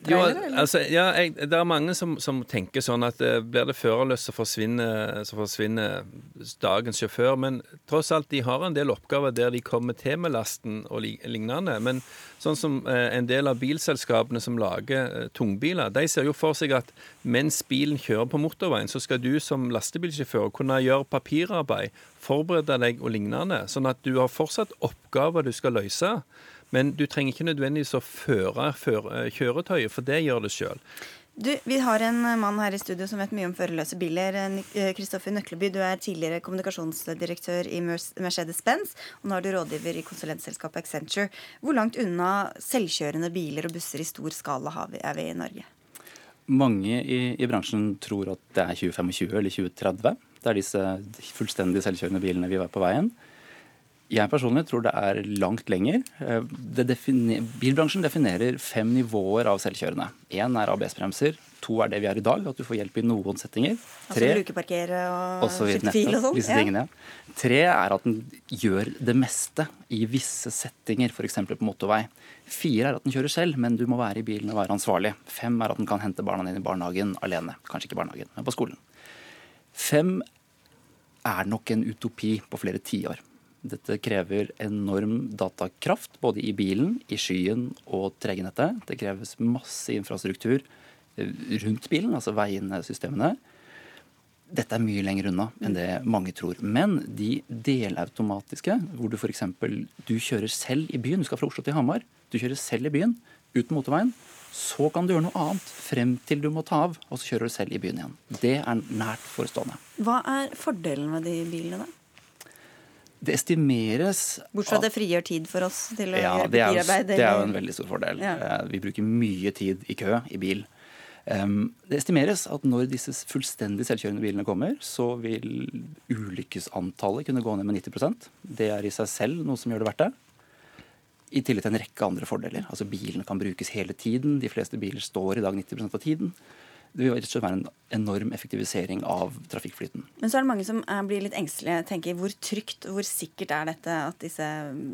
trailere? Altså, ja, jeg, det er mange som, som, tenker sånn at uh, blir det førerløst, så forsvinner, så forsvinner dagens sjåfør. Men tross alt, de har en del oppgaver der de kommer til med lasten og lignende. Men sånn som en del av bilselskapene som lager tungbiler, de ser jo for seg at mens bilen kjører på motorveien, så skal du som lastebilsjåfør kunne gjøre papirarbeid forberede deg og lignende. Sånn at du har fortsatt oppgaver du skal løse. Men du trenger ikke nødvendigvis å føre, føre kjøretøyet, for det gjør det sjøl. Du, Vi har en mann her i studio som vet mye om førerløse biler. Kristoffer Nøkleby, du er tidligere kommunikasjonsdirektør i Mercedes-Benz. Og nå er du rådgiver i konsulentselskapet Accenture. Hvor langt unna selvkjørende biler og busser i stor skala er vi i Norge? Mange i, i bransjen tror at det er 2025 eller 2030. Det er disse fullstendig selvkjørende bilene vi var på veien. Jeg personlig tror det er langt lenger. Eh, definer, bilbransjen definerer fem nivåer av selvkjørende. Én er ABS-bremser. To er det vi er i dag, at du får hjelp i noen settinger. Altså Tre, altså lukeparkere og skifte fil og sånn? Ja. Tre er at den gjør det meste i visse settinger, f.eks. på motorvei. Fire er at den kjører selv, men du må være i bilen og være ansvarlig. Fem er at den kan hente barna dine i barnehagen alene. Kanskje ikke barnehagen, men på skolen. Fem er nok en utopi på flere tiår. Dette krever enorm datakraft, både i bilen, i skyen og tregenettet. Det kreves masse infrastruktur eh, rundt bilen, altså veiene, systemene. Dette er mye lenger unna enn det mange tror. Men de delautomatiske, hvor du f.eks. du kjører selv i byen, du skal fra Oslo til Hamar, du kjører selv i byen uten motorveien, så kan du gjøre noe annet frem til du må ta av, og så kjører du selv i byen igjen. Det er nært forestående. Hva er fordelen med de bilene, da? Det estimeres Bortsett fra at det frigjør tid for oss til å ja, gjøre papirarbeid? Det, det er jo en veldig stor fordel. Ja. Eh, vi bruker mye tid i kø i bil. Det estimeres at når disse fullstendig selvkjørende bilene kommer, så vil ulykkesantallet kunne gå ned med 90% Det er i seg selv noe som gjør det verdt det. I tillegg til en rekke andre fordeler. Altså Bilene kan brukes hele tiden. De fleste biler står i dag 90% av tiden. Det vil rett og slett være en enorm effektivisering av trafikkflyten. Men så er det mange som blir litt engstelige. tenker Hvor trygt hvor sikkert er dette at disse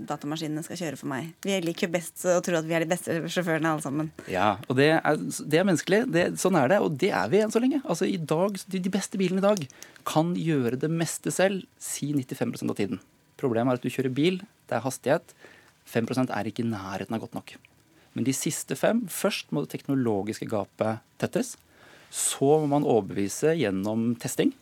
datamaskinene skal kjøre for meg? Vi liker jo best å tro at vi er de beste sjåførene alle sammen. Ja, og det er, det er menneskelig. Det, sånn er det, og det er vi enn så lenge. Altså i dag, De, de beste bilene i dag kan gjøre det meste selv, si 95% av tiden. Problemet er at du kjører bil, det er hastighet. 5 er ikke i nærheten av godt nok. Men de siste fem Først må det teknologiske gapet tettes. Så må man overbevise gjennom testing.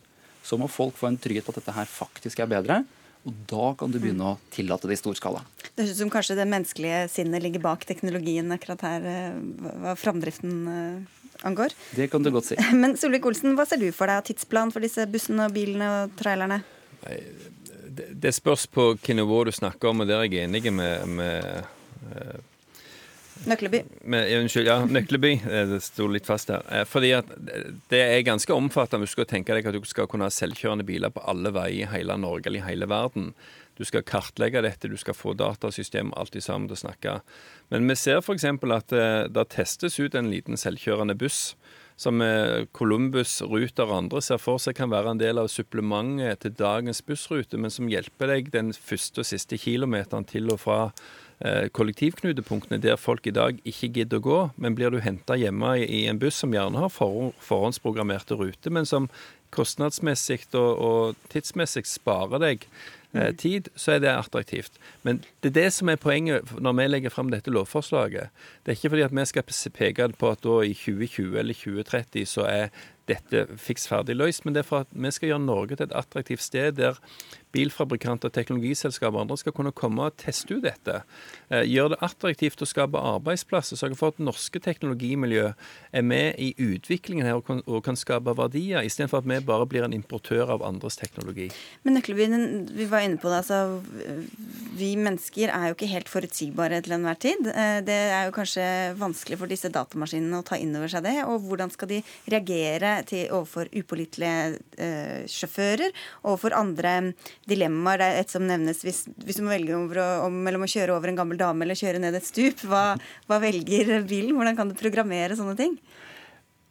Så må folk få en trygghet på at dette her faktisk er bedre. Og da kan du begynne å tillate det i stor skala. Det høres ut som kanskje det menneskelige sinnet ligger bak teknologien akkurat her, eh, hva framdriften eh, angår. Det kan du godt si. Men Solvik-Olsen, hva ser du for deg av tidsplan for disse bussene og bilene og trailerne? Nei, det spørs på hvilket nivå du snakker om, og der er jeg enig med, med uh, Nøkleby. Med, unnskyld, ja, Nøkleby. Det sto litt fast her. Eh, fordi at Det er ganske omfattende hvis du skal tenke deg at du skal kunne ha selvkjørende biler på alle veier i hele Norge eller i hele verden. Du skal kartlegge dette, du skal få datasystem alltid sammen til å snakke. Men vi ser f.eks. at det, eh, det testes ut en liten selvkjørende buss som Columbus, Ruter og andre ser for seg kan være en del av supplementet til dagens bussrute, men som hjelper deg den første og siste kilometeren til og fra eh, kollektivknutepunktene der folk i dag ikke gidder å gå, men blir du henta hjemme i en buss som gjerne har forhåndsprogrammerte ruter, men som kostnadsmessig og, og tidsmessig sparer deg eh, mm. tid, så er det attraktivt. Men det er det som er poenget når vi legger fram dette lovforslaget. Det er ikke fordi at vi skal peke på at da i 2020 eller 2030 så er dette fiks ferdig løst, men det er for at vi skal gjøre Norge til et attraktivt sted der bilfabrikanter, teknologiselskaper og andre skal kunne komme og teste ut dette. Eh, gjøre det attraktivt å skape arbeidsplasser. Sørge for at norske teknologimiljø er med i utviklingen her og kan, og kan skape verdier, istedenfor at vi bare blir en importør av andres teknologi. Men nøkkelbyen, vi var inne på det, altså vi mennesker er jo ikke helt forutsigbare til enhver tid. Eh, det er jo kanskje vanskelig for disse datamaskinene å ta inn over seg det. Og hvordan skal de reagere til, overfor upålitelige eh, sjåfører, overfor andre dilemmaer. Det er et som nevnes hvis, hvis du må velge å, mellom å kjøre over en gammel dame eller kjøre ned et stup. Hva, hva velger bilen? Hvordan kan du programmere sånne ting?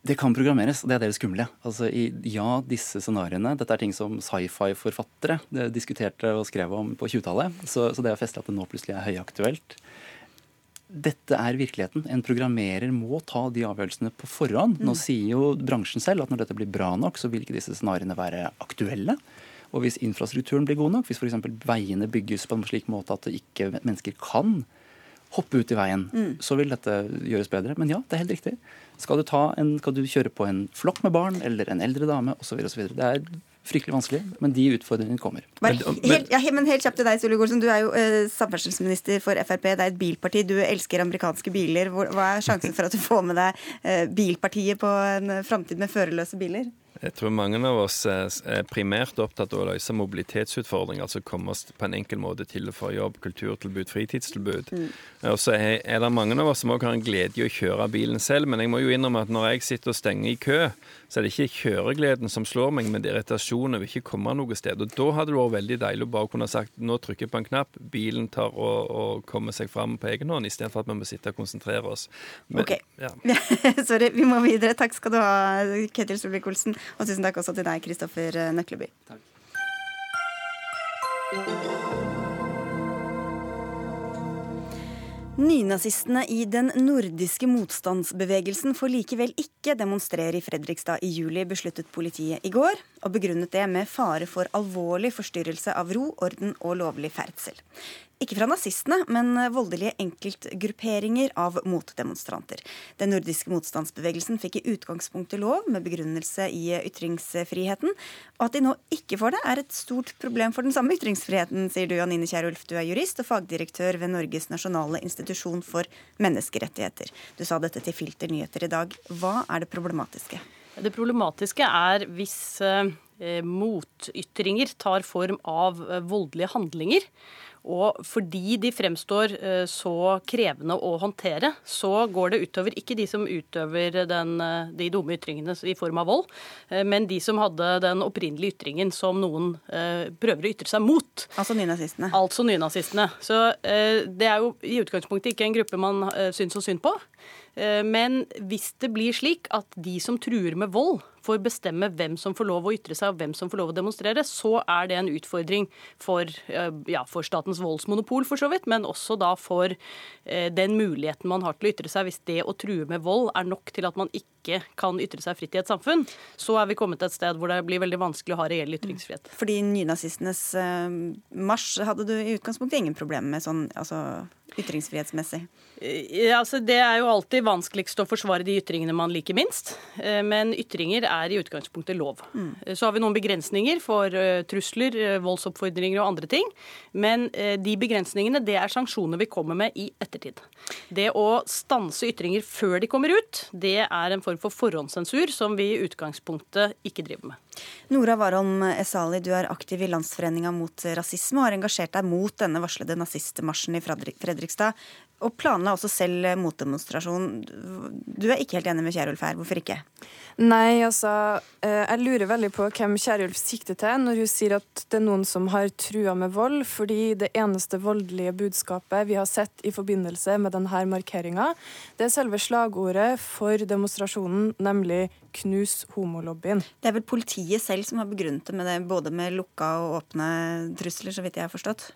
Det kan programmeres, og det er det skumle. Altså, i, ja, disse scenarioene Dette er ting som sci-fi-forfattere diskuterte og skrev om på 20-tallet. Så, så, det er festlig at det nå plutselig er høyaktuelt. Dette er virkeligheten. En programmerer må ta de avgjørelsene på forhånd. Nå mm. sier jo bransjen selv at når dette blir bra nok, så vil ikke disse scenarioene være aktuelle. Og hvis infrastrukturen blir god nok, hvis f.eks. veiene bygges på en slik måte at ikke mennesker kan hoppe ut i veien, mm. så vil dette gjøres bedre. Men ja, det er helt riktig. Skal du, en, skal du kjøre på en flokk med barn eller en eldre dame osv. Det er fryktelig vanskelig, men de utfordringene kommer. Men, helt, ja, men helt kjapt til deg, Solveig Olsen. Du er jo eh, samferdselsminister for Frp. Det er et bilparti. Du elsker amerikanske biler. Hva er sjansen for at du får med deg eh, bilpartiet på en framtid med førerløse biler? Jeg tror mange av oss er primært opptatt av å løse mobilitetsutfordringer. Altså komme oss på en enkel måte til og fra jobb, kulturtilbud, fritidstilbud. Mm. Og så er, det mange av oss som òg har en glede i å kjøre bilen selv. Men jeg må jo innrømme at når jeg sitter og stenger i kø, så er det ikke kjøregleden som slår meg, men det er irritasjonen over ikke komme noe sted. Og da hadde det vært veldig deilig å bare kunne sagt nå trykker jeg på en knapp, bilen tar og, og kommer seg fram på egen hånd, istedenfor at vi må sitte og konsentrere oss. Men, OK. Ja. Sorry, vi må videre. Takk skal du ha, Ketil Solvik-Olsen. Og tusen takk også til deg, Kristoffer Nøkleby. Takk. Nynazistene i den nordiske motstandsbevegelsen får likevel ikke demonstrere i Fredrikstad i juli, besluttet politiet i går, og begrunnet det med fare for alvorlig forstyrrelse av ro, orden og lovlig ferdsel. Ikke fra nazistene, men voldelige enkeltgrupperinger av motdemonstranter. Den nordiske motstandsbevegelsen fikk i utgangspunktet lov med begrunnelse i ytringsfriheten. Og at de nå ikke får det, er et stort problem for den samme ytringsfriheten, sier du, Janine Kierulf. Du er jurist og fagdirektør ved Norges nasjonale institusjon for menneskerettigheter. Du sa dette til Filter nyheter i dag. Hva er det problematiske? Det problematiske er hvis eh, motytringer tar form av eh, voldelige handlinger. Og fordi de fremstår eh, så krevende å håndtere, så går det utover ikke de som utøver den, eh, de dumme ytringene i form av vold, eh, men de som hadde den opprinnelige ytringen som noen prøver å ytre seg mot. Altså nynazistene. Altså nynazistene. Så det er jo i utgangspunktet ikke en gruppe man syns så synd på. Eh, men hvis det blir slik at de som truer med vold, får bestemme hvem som får lov å ytre seg og hvem som får lov å demonstrere, så er det en utfordring for, eh, ja, for statens voldsmonopol, for så vidt, men også da for eh, den muligheten man har til å ytre seg. Hvis det å true med vold er nok til at man ikke kan ytre seg fritt i et samfunn, så er vi kommet til et sted hvor det blir veldig vanskelig å ha reell ytringsfrihet. Fordi nynazistenes marsj hadde du i utgangspunktet ingen problemer med sånn altså ytringsfrihetsmessig? Ja, altså det er jo alltid vanskeligst å forsvare de ytringene man liker minst. Eh, men ytringer er i utgangspunktet lov. Mm. Så har vi noen begrensninger for trusler, voldsoppfordringer og andre ting. Men de begrensningene det er sanksjoner vi kommer med i ettertid. Det å stanse ytringer før de kommer ut, det er en form for forhåndssensur som vi i utgangspunktet ikke driver med. Nora Warholm Esali, du er aktiv i Landsforeninga mot rasisme og har engasjert deg mot denne varslede nazistmarsjen i Fredrikstad. Og planla også selv motdemonstrasjon. Du er ikke helt enig med Kjerulf her. Hvorfor ikke? Nei, altså eh, Jeg lurer veldig på hvem Kjerulf sikter til når hun sier at det er noen som har trua med vold, fordi det eneste voldelige budskapet vi har sett i forbindelse med denne markeringa, det er selve slagordet for demonstrasjonen, nemlig 'knus homolobbyen'. Det er vel politiet selv som har begrunnet det med det, både med lukka og åpne trusler, så vidt jeg har forstått?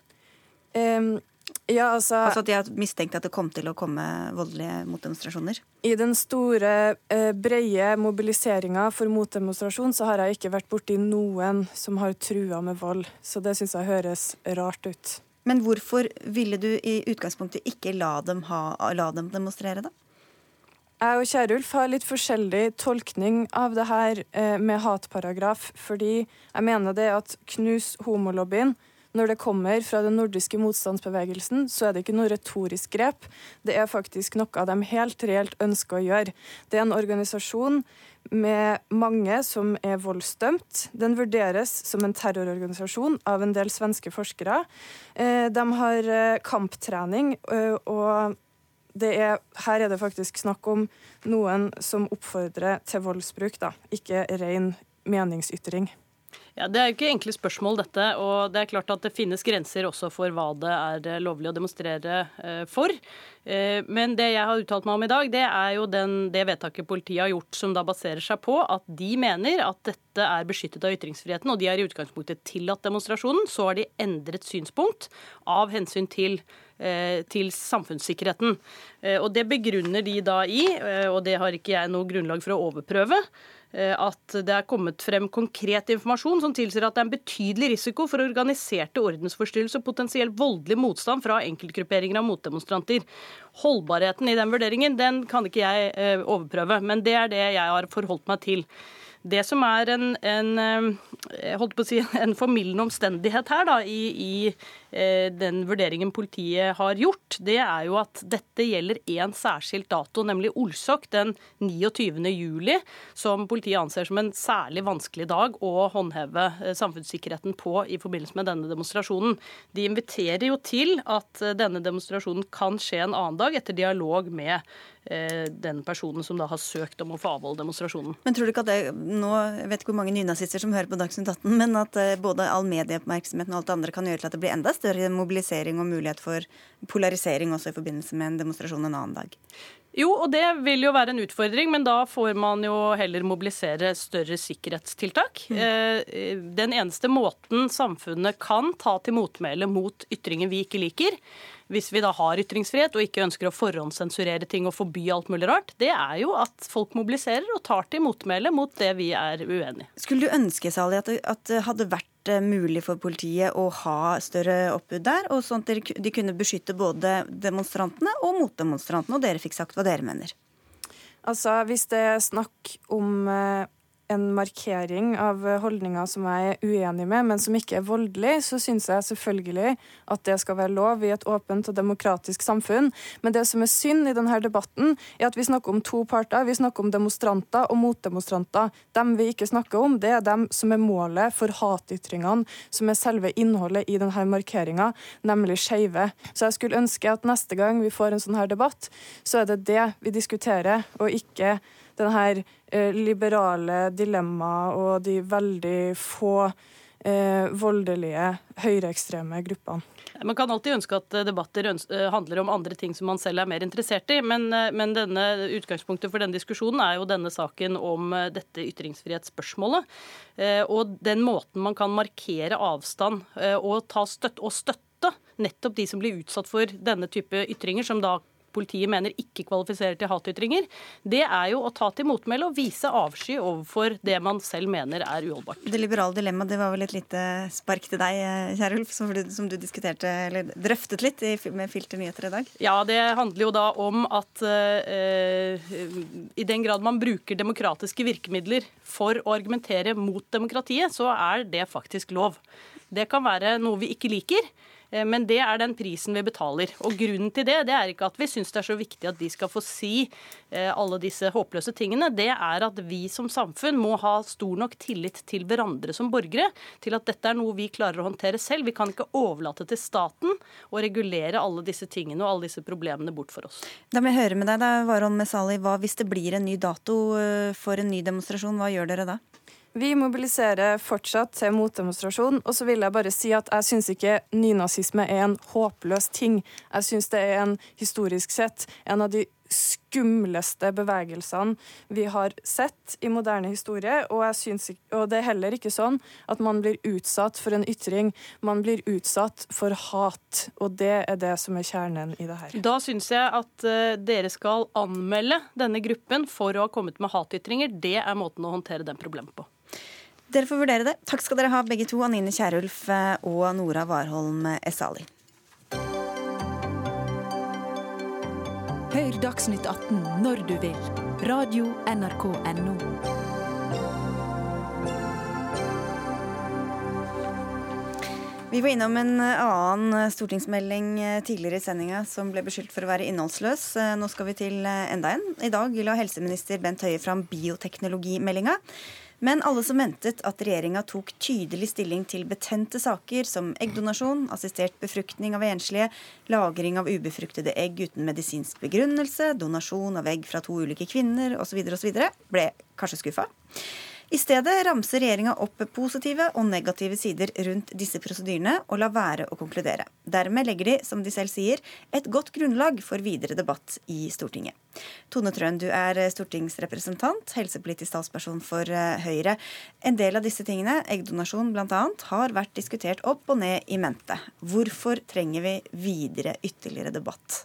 Um, ja, altså, altså At de har mistenkt at det kom til å komme voldelige motdemonstrasjoner? I den store, eh, brede mobiliseringa for motdemonstrasjon så har jeg ikke vært borti noen som har trua med vold. Så det syns jeg høres rart ut. Men hvorfor ville du i utgangspunktet ikke la dem, ha, la dem demonstrere, da? Jeg og Kjerulf har litt forskjellig tolkning av det her eh, med hatparagraf. Fordi jeg mener det at knus homolobbyen når det kommer fra den nordiske motstandsbevegelsen, så er det ikke noe retorisk grep. Det er faktisk noe de helt reelt ønsker å gjøre. Det er en organisasjon med mange som er voldsdømt. Den vurderes som en terrororganisasjon av en del svenske forskere. Eh, de har eh, kamptrening, og er, her er det faktisk snakk om noen som oppfordrer til voldsbruk, da, ikke ren meningsytring. Ja, Det er jo ikke enkle spørsmål, dette. Og det er klart at det finnes grenser også for hva det er eh, lovlig å demonstrere eh, for. Eh, men det jeg har uttalt meg om i dag, det er jo den, det vedtaket politiet har gjort, som da baserer seg på at de mener at dette er beskyttet av ytringsfriheten, og de har i utgangspunktet tillatt demonstrasjonen. Så har de endret synspunkt av hensyn til til samfunnssikkerheten. Og Det begrunner de da i, og det har ikke jeg noe grunnlag for å overprøve, Eh, at det er kommet frem konkret informasjon som tilsier at det er en betydelig risiko for organiserte ordensforstyrrelser og potensielt voldelig motstand fra enkeltgrupperinger av motdemonstranter. Holdbarheten i den vurderingen den kan ikke jeg eh, overprøve, men det er det jeg har forholdt meg til. Det som er en, en, eh, si, en formildende omstendighet her da, i, i, eh, den vurderingen politiet har gjort, det er jo at dette gjelder én særskilt dato, nemlig Olsok den 29. juli, som politiet anser som en særlig vanskelig dag å håndheve eh, samfunnssikkerheten på i forbindelse med denne demonstrasjonen. De inviterer jo til at denne demonstrasjonen kan skje en annen dag, etter dialog med den personen som da har søkt om å få avholde demonstrasjonen. Men tror du ikke at det nå, jeg vet ikke hvor mange nynazister som hører på Dagsnytt 18, men at eh, både all medieoppmerksomheten og alt det andre kan gjøre til at det blir enda større mobilisering og mulighet for polarisering også i forbindelse med en demonstrasjon en annen dag? Jo, og det vil jo være en utfordring, men da får man jo heller mobilisere større sikkerhetstiltak. Mm. Eh, den eneste måten samfunnet kan ta til motmæle mot ytringer vi ikke liker, hvis vi da har ytringsfrihet og ikke ønsker å forhåndssensurere ting og forby alt mulig rart, det er jo at folk mobiliserer og tar til motmæle mot det vi er uenig i. Skulle du ønske, Sali, at det, at det hadde vært eh, mulig for politiet å ha større oppbud der, og sånn at de kunne beskytte både demonstrantene og motdemonstrantene, og dere fikk sagt hva dere mener? Altså, Hvis det er snakk om eh, en markering av holdninger som jeg er uenig med, men som ikke er voldelig, så syns jeg selvfølgelig at det skal være lov i et åpent og demokratisk samfunn. Men det som er synd i denne debatten, er at vi snakker om to parter. Vi snakker om demonstranter og motdemonstranter. Dem vi ikke snakker om, det er dem som er målet for hatytringene, som er selve innholdet i denne markeringa, nemlig skeive. Så jeg skulle ønske at neste gang vi får en sånn her debatt, så er det det vi diskuterer, og ikke den her eh, liberale dilemmaet og de veldig få eh, voldelige høyreekstreme gruppene. Man kan alltid ønske at debatter eh, handler om andre ting som man selv er mer interessert i, men, eh, men denne, utgangspunktet for denne diskusjonen er jo denne saken om eh, dette ytringsfrihetsspørsmålet. Og den måten man kan markere avstand og, ta støtt, og støtte nettopp de som blir utsatt for denne type ytringer, som da politiet mener ikke kvalifiserer til hatytringer, det er jo å ta til motmæle og vise avsky overfor det man selv mener er uholdbart. Det liberale dilemmaet, det var vel et lite spark til deg, Kjærulf, som, som du diskuterte, eller drøftet litt med Filter nyheter i dag? Ja, det handler jo da om at uh, i den grad man bruker demokratiske virkemidler for å argumentere mot demokratiet, så er det faktisk lov. Det kan være noe vi ikke liker. Eh, men det er den prisen vi betaler. Og grunnen til det, det er ikke at vi syns det er så viktig at de skal få si eh, alle disse håpløse tingene. Det er at vi som samfunn må ha stor nok tillit til hverandre som borgere til at dette er noe vi klarer å håndtere selv. Vi kan ikke overlate til staten å regulere alle disse tingene og alle disse problemene bort for oss. Da må jeg høre med deg, da, Varon Mesali, hva hvis det blir en ny dato eh, for en ny demonstrasjon, hva gjør dere da? Vi mobiliserer fortsatt til motdemonstrasjon. Og så vil jeg bare si at jeg syns ikke nynazisme er en håpløs ting. Jeg syns det er en historisk sett en av de skumleste bevegelsene vi har sett i moderne historie. Og, synes, og, det er heller ikke sånn at man blir utsatt for en ytring. Man blir utsatt for hat, og det er det som er kjernen i det her. Da syns jeg at uh, dere skal anmelde denne gruppen for å ha kommet med hatytringer. Det er måten å håndtere den problemet på. Dere får vurdere det. Takk skal dere ha, begge to. Anine Kierulf eh, og Nora Warholm Esali. Hør Dagsnytt 18 når du vil. Radio NRK Radio.nrk.no. Vi var innom en annen stortingsmelding tidligere i sendinga som ble beskyldt for å være innholdsløs. Nå skal vi til enda en. I dag la helseminister Bent Høie fram bioteknologimeldinga. Men alle som ventet at regjeringa tok tydelig stilling til betente saker som eggdonasjon, assistert befruktning av enslige, lagring av ubefruktede egg uten medisinsk begrunnelse, donasjon av egg fra to ulike kvinner osv., osv., ble kanskje skuffa. I stedet ramser regjeringa opp positive og negative sider rundt disse prosedyrene, og lar være å konkludere. Dermed legger de, som de selv sier, et godt grunnlag for videre debatt i Stortinget. Tone Trøen, du er stortingsrepresentant, helsepolitisk talsperson for eh, Høyre. En del av disse tingene, eggdonasjon bl.a., har vært diskutert opp og ned i mente. Hvorfor trenger vi videre ytterligere debatt?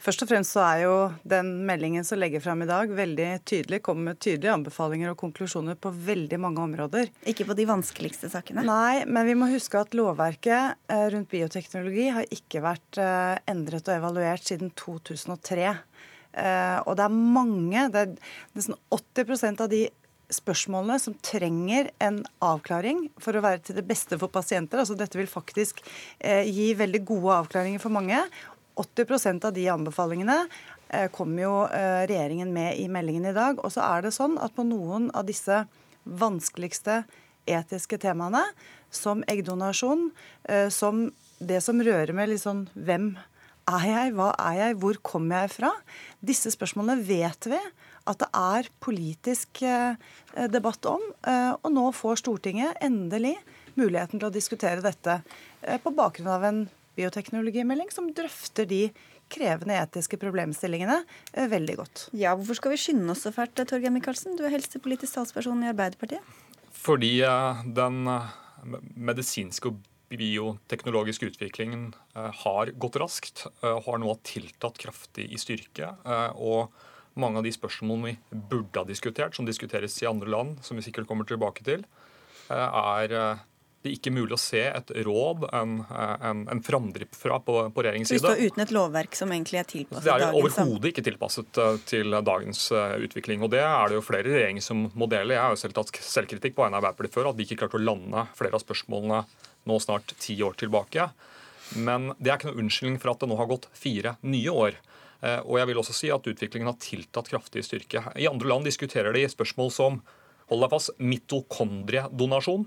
Først og fremst så er jo den meldingen som legger fram i dag, veldig tydelig. Kommer med tydelige anbefalinger og konklusjoner på veldig mange områder. Ikke på de vanskeligste sakene? Nei, men vi må huske at lovverket eh, rundt bioteknologi har ikke vært eh, endret og evaluert siden 2003. Eh, og det er mange, det er nesten 80% av de spørsmålene som trenger en avklaring for å være til det beste for pasienter. Altså Dette vil faktisk eh, gi veldig gode avklaringer for mange. 80% av de anbefalingene eh, kommer jo eh, regjeringen med i meldingen i dag. Og så er det sånn at på noen av disse vanskeligste etiske temaene, som eggdonasjon, eh, som det som rører med litt sånn hvem er jeg, hva er jeg, hvor kommer jeg fra? Disse spørsmålene vet vi at det er politisk debatt om. Og nå får Stortinget endelig muligheten til å diskutere dette på bakgrunn av en bioteknologimelding som drøfter de krevende etiske problemstillingene eh, veldig godt. Ja, Hvorfor skal vi skynde oss så fælt, Torgeir Micaelsen? Du er helsepolitisk talsperson i Arbeiderpartiet. Fordi eh, den eh, medisinske og bioteknologiske utviklingen har gått raskt, har nå tiltatt kraftig i styrke. og mange av de spørsmålene vi burde ha diskutert, som diskuteres i andre land, som vi sikkert kommer tilbake til, er det er ikke mulig å se et råd, en, en, en framdrift fra på, på regjeringens side. Vi står uten et lovverk som egentlig er tilpasset dagens Det er overhodet ikke tilpasset uh, til dagens uh, utvikling. og Det er det jo flere regjeringer som må dele. Jeg har jo selv tatt selvkritikk på vegne av Arbeiderpartiet før, at de ikke klarte å lande flere av spørsmålene nå snart ti år tilbake. Men det er ikke noe unnskyldning for at det nå har gått fire nye år. Og jeg vil også si at utviklingen har tiltatt kraftig styrke. I andre land diskuterer de spørsmål som hold deg fast, mitokondriedonasjon.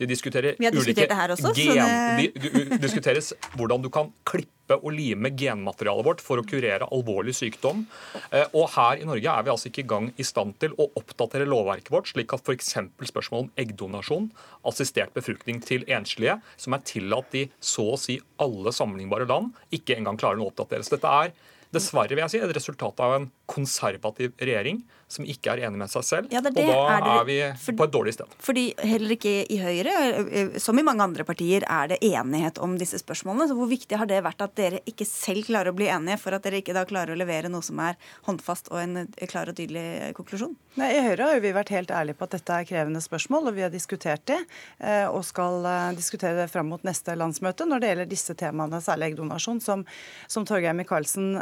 De diskuterer ulike det her også, gen, de, de, diskuteres hvordan du kan klippe og lime genmaterialet vårt for å kurere alvorlig sykdom. Eh, og her i Norge er vi altså ikke i gang i stand til å oppdatere lovverket vårt, slik at f.eks. spørsmål om eggdonasjon, assistert befruktning til enslige, som er tillatt i så å si alle sammenlignbare land, ikke engang klarer å oppdateres. Dette er dessverre vil jeg si, et resultat av en konservativ regjering som ikke er enig med seg selv. Ja, og da er, det, er vi for, på et dårlig sted. Fordi heller ikke i Høyre, eh, som i mange andre partier, er det enighet om disse spørsmålene. Så hvor viktig har det vært at dere ikke selv klarer å bli enige, for at dere ikke da klarer å levere noe som er håndfast og en klar og tydelig konklusjon? Nei, I Høyre har vi vært helt ærlige på at dette er krevende spørsmål, og vi har diskutert det. Eh, og skal eh, diskutere det fram mot neste landsmøte når det gjelder disse temaene, særlig eggdonasjon, som, som Torgeir Micaelsen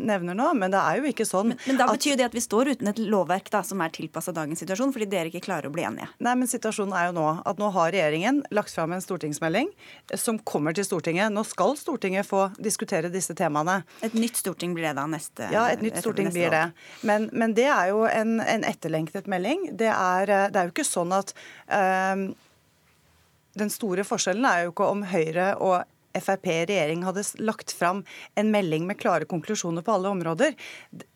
nevner nå. Men det er jo ikke sånn men, men da betyr det at vi står uten et lovverk da, som er tilpassa dagens situasjon, fordi dere ikke klarer å bli enige? Nei, men situasjonen er jo nå at nå har regjeringen lagt fram en stortingsmelding som kommer til Stortinget. Nå skal Stortinget få diskutere disse temaene. Et nytt storting blir det da neste Ja, et nytt storting blir det. Men, men, det er jo en, en etterlengtet melding. Det er, det er, jo ikke sånn at øh, Den store forskjellen er jo ikke om Høyre og Frp i regjering hadde lagt fram en melding med klare konklusjoner på alle områder.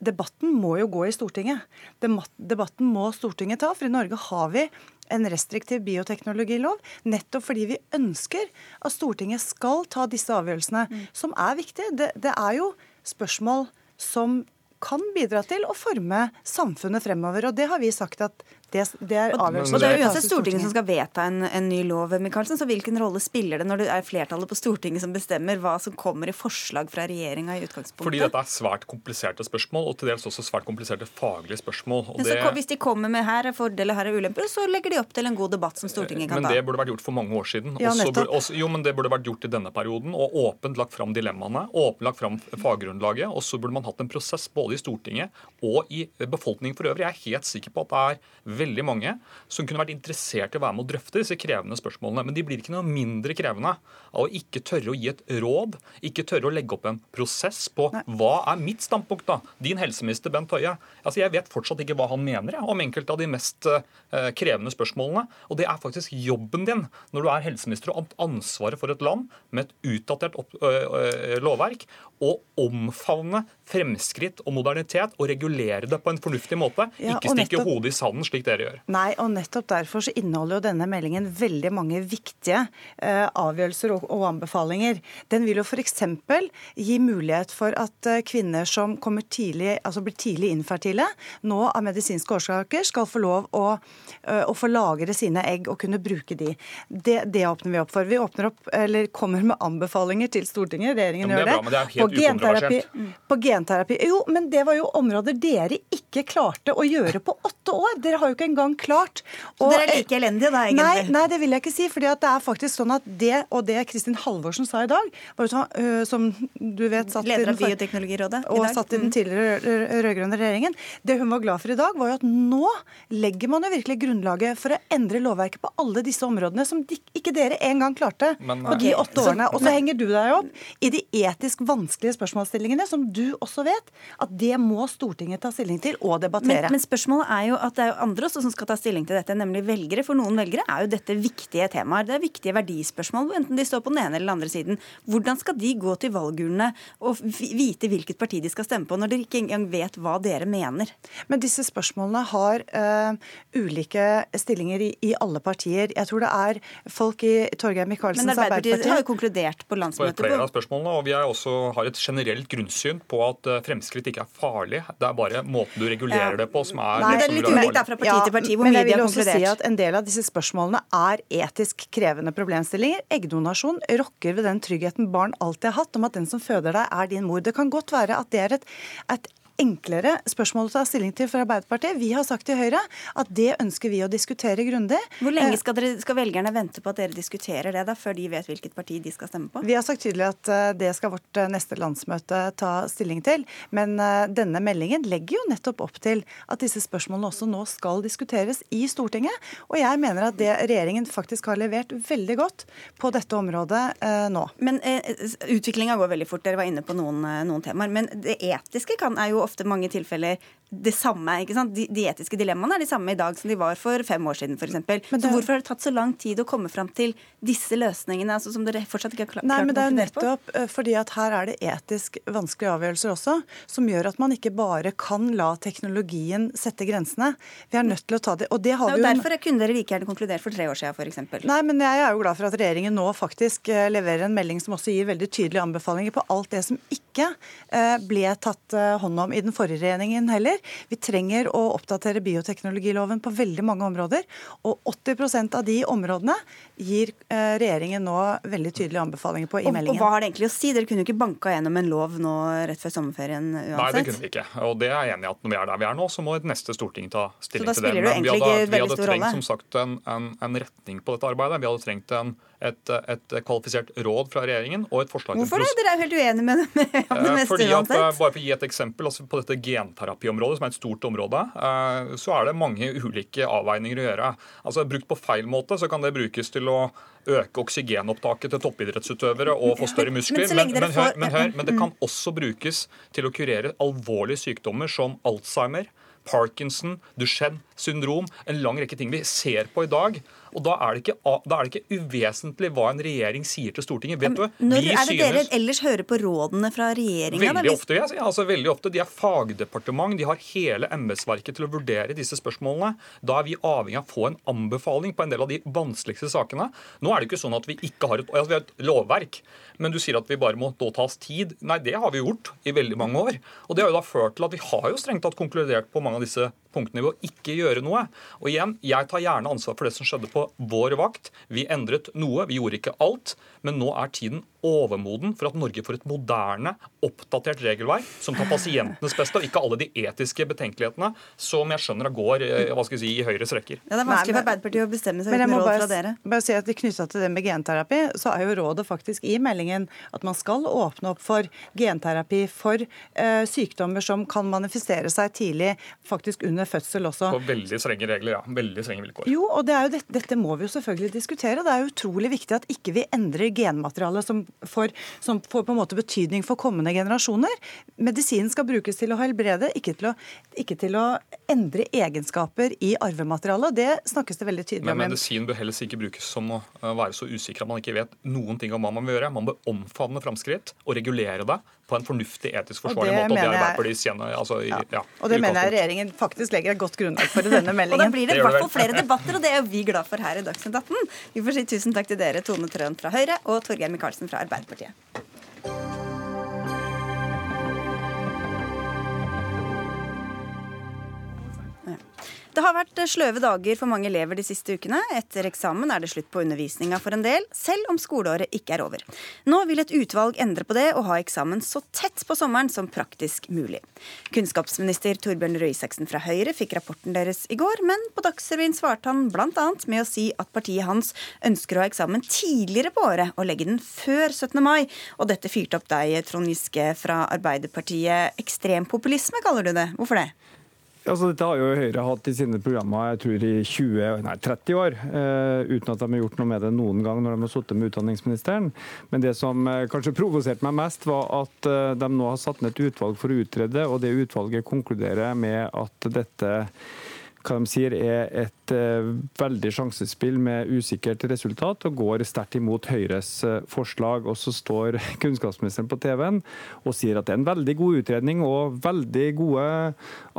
Debatten må jo gå i Stortinget. Debatten må Stortinget ta, for i Norge har vi en restriktiv bioteknologilov, nettopp fordi vi ønsker at Stortinget skal ta disse avgjørelsene, mm. som er viktige. Det, det er jo spørsmål som kan bidra til å forme samfunnet fremover. Og det har vi sagt at det, det er avgjørelsen. Og det er uansett Stortinget som skal vedta en, en ny lov. Michaelsen, så Hvilken rolle spiller det når det er flertallet på Stortinget som bestemmer hva som kommer i forslag fra regjeringa i utgangspunktet? Fordi dette er svært kompliserte spørsmål, og til dels også svært kompliserte faglige spørsmål. Men så, det... Hvis de kommer med her er fordeler, her er ulemper, så legger de opp til en god debatt som Stortinget kan ta. Men det burde vært gjort for mange år siden. Ja, også, også, jo, men det burde vært gjort i denne perioden, og åpent lagt fram dilemmaene, åpent lagt fram faggrunnlaget. Og så burde man hatt en prosess både i Stortinget og i befolkningen for øvrig. Jeg er helt sikker på at det er veldig mange som kunne vært interessert i å være med å drøfte disse krevende spørsmålene. Men de blir ikke noe mindre krevende av å ikke tørre å gi et råd, ikke tørre å legge opp en prosess på Nei. hva er mitt standpunkt, da? Din helseminister Bent Høie. Altså, jeg vet fortsatt ikke hva han mener om enkelte av de mest uh, krevende spørsmålene. Og det er faktisk jobben din når du er helseminister og har ansvaret for et land med et utdatert opp, lovverk, å omfavne fremskritt og modernitet og regulere det på en fornuftig måte. Ja, ikke stikke nettopp... hodet i sanden slik dere gjør. Nei, og nettopp derfor så inneholder jo denne meldingen veldig mange viktige eh, avgjørelser og, og, anbefalinger. Den vil jo f.eks. gi mulighet for at eh, kvinner som kommer tidlig, altså blir tidlig infertile, nå av medisinske årsaker skal få lov å, uh, å få lagre sine egg og kunne bruke de. Det, det, åpner vi opp for. Vi åpner opp, eller kommer med anbefalinger til Stortinget. Regjeringen ja, gjør det. Bra, det på genterapi, på genterapi. Jo, men det var jo områder dere ikke klarte å gjøre på åtte år. Dere har jo ikke engang klart Så Dere er like elendige da, egentlig? Nei, nei, det vil jeg ikke si. fordi det er faktisk sånn at det og det Kristin Halvorsen sa i dag, var jo sånn, som du vet satt Leder av Bioteknologirådet i dag. Og satt i den mm. tidligere rød-grønne regjeringen. Det hun var glad for i dag, var jo at nå legger man jo virkelig grunnlaget for å endre lovverket på alle disse områdene som ikke dere engang klarte men, på de åtte årene. Og så henger du deg opp i de etisk vanskelige spørsmålsstillingene, som du også vet at det må Stortinget ta stilling til og debattere. Men, men spørsmålet er jo at det er jo andre også som skal ta stilling til dette, nemlig velgere. For noen velgere er jo dette viktige temaer. Det er viktige verdispørsmål, enten de står på den ene eller den andre siden. Hvordan skal de gå til valgurnene og vite hvilket parti de skal stemme på, når dere ikke engang vet hva dere mener? Men disse spørsmålene har uh, ulike stillinger i, i, alle partier. Jeg tror det er folk i Torgeir Micaelsens Arbeiderparti Men Arbeiderpartiet har jo konkludert på landsmøtet. På flere av spørsmålene, og Vi også har et generelt grunnsyn på at eh, fremskritt ikke er farlig. Det er bare måten du regulerer ja. det på som er Nei, det er litt ulikt fra parti til parti hvor mye de har konkludert. Men jeg vil også si at En del av disse spørsmålene er etisk krevende problemstillinger. Eggdonasjon rokker ved den tryggheten barn alltid har hatt om at den som føder deg, er din mor. Det kan godt være at det er et, et enklere spørsmål å ta stilling til for Arbeiderpartiet. Vi har sagt til Høyre at det ønsker vi å diskutere grundig. Hvor lenge skal, dere, skal velgerne vente på at dere diskuterer det, da, før de vet hvilket parti de skal stemme på? Vi har sagt tydelig at eh, det skal vårt eh, neste landsmøte ta stilling til. Men eh, denne meldingen legger jo nettopp opp til at disse spørsmålene også nå skal diskuteres i Stortinget. Og jeg mener at det regjeringen faktisk har levert veldig godt på dette området eh, nå. Men eh, Utviklinga går veldig fort. Dere var inne på noen, noen temaer. Men det etiske kan, er jo ofte mange tilfeller det samme. ikke sant? De, de, etiske dilemmaene er de samme i dag som de var for fem år siden f.eks. Så hvorfor har det tatt så lang tid å komme fram til disse løsningene altså, som dere fortsatt ikke har klart Nei, men Det er jo nettopp på? Eh, fordi at her er det etisk vanskelige avgjørelser også, som gjør at man ikke bare kan la teknologien sette grensene. Vi er nødt til å ta det. Og det har Nei, vi jo... Derfor kunne dere like gjerne konkludert for tre år siden f.eks. Nei, men jeg er jo glad for at regjeringen nå faktisk eh, leverer en melding som også gir veldig tydelige anbefalinger på alt det som ikke eh, ble tatt hånd om i den forrige regjeringen heller. Vi trenger å oppdatere bioteknologiloven på veldig mange områder. Og 80% av de områdene gir eh, regjeringen nå veldig tydelige anbefalinger på i meldingen. Og hva har det egentlig å si? Dere kunne jo ikke banka gjennom en lov nå rett før sommerferien uansett? Nei, det kunne vi ikke. Og det er jeg enig i at når vi er der vi er nå, så må et neste storting ta stilling til det. Men vi hadde, vi hadde trengt som sagt en, en, en retning på dette arbeidet. Vi hadde trengt en et, et, kvalifisert råd fra regjeringen og et forslag Hvorfor det? Dere er helt uenige med, med det eh, meste Fordi at, eh, Bare for å gi et eksempel, altså På dette genterapiområdet, som er et stort område, eh, så er det mange ulike avveininger å gjøre. Altså Brukt på feil måte så kan det brukes til å øke oksygenopptaket til toppidrettsutøvere og få større muskler. Men, men, men, hør, men, hør, det kan mm. også brukes til å kurere alvorlige sykdommer som Alzheimer, Parkinson, Duchenne syndrom, en lang rekke ting vi ser på i dag. Og da er, ikke, da er, det ikke, uvesentlig hva en regjering sier til Stortinget. Vet du, Når er det dere ellers hører på rådene fra regjeringa? Veldig ofte, jeg, altså, veldig ofte. De er fagdepartement. De har hele embetsverket til å vurdere disse spørsmålene. Da er vi avhengig av å få en anbefaling på en del av de vanskeligste sakene. Nå er det ikke sånn at vi ikke har et, altså, vi har et lovverk, men du sier at vi bare må da ta oss tid. Nei, det har vi gjort i veldig mange år. Og det har jo da ført til at vi har jo strengt tatt konkludert på mange av disse punktene ved å ikke gjøre noe. Og igjen, jeg tar gjerne ansvar for det som skjedde på vår vakt. Vi endret noe, vi gjorde ikke alt. Men nå er tiden overmoden for at Norge får et moderne, oppdatert regelverk som tar pasientenes beste, og ikke alle de etiske betenkelighetene som jeg skjønner går eh, hva skal jeg si, i Høyres rekker. Ja, Det er vanskelig for Arbeiderpartiet å bestemme seg uten råd fra dere. Bare si at Knytta til det med genterapi, så er jo rådet faktisk i meldingen at man skal åpne opp for genterapi for uh, sykdommer som kan manifestere seg tidlig, faktisk under fødsel også. På veldig strenge regler, ja. Veldig strenge vilkår. Jo, og det jo dette, dette må vi jo selvfølgelig diskutere. Det er utrolig viktig at ikke vi endrer genmaterialet som for, som får på en måte betydning for kommende generasjoner. Medisinen skal brukes til å helbrede, ikke til å, ikke til å endre egenskaper i arvematerialet. Det snakkes det veldig tydelig om. Men medisin bør helst ikke brukes som å være så usikker at man ikke vet noen ting om hva man vil gjøre. Man bør omfavne framskritt og regulere det på en fornuftig, etisk forsvarlig og måte. og det er Arbeiderpartiets jeg... altså, ja. Ja, og det mener jeg regjeringen faktisk legger et godt grunnlag for i denne meldingen. og da blir det i hvert fall flere debatter, og det er vi glad for her i Dagsnytt 18. Vi får si tusen takk til dere, Tone Trøen fra Høyre og Torgeir Micaelsen fra Arbeiderpartiet. Det har vært sløve dager for mange elever de siste ukene. Etter eksamen er det slutt på undervisninga for en del, selv om skoleåret ikke er over. Nå vil et utvalg endre på det og ha eksamen så tett på sommeren som praktisk mulig. Kunnskapsminister Torbjørn Røe Isaksen fra Høyre fikk rapporten deres i går, men på Dagsrevyen svarte han bl.a. med å si at partiet hans ønsker å ha eksamen tidligere på året og legge den før 17. mai. Og dette fyrte opp deg, Trond Giske fra Arbeiderpartiet. Ekstrempopulisme, kaller du det. Hvorfor det? Altså, dette har jo Høyre hatt i sine programmer jeg tror i 20, nei, 30 år, uh, uten at de har gjort noe med det noen gang når de har sittet med utdanningsministeren. Men det som uh, kanskje provoserte meg mest, var at uh, de nå har satt ned et utvalg for å utrede, og det utvalget konkluderer med at dette hva de sier er et uh, veldig sjansespill med usikkert resultat, og går sterkt imot Høyres uh, forslag. Og så står kunnskapsministeren på TV-en og sier at det er en veldig god utredning og veldig gode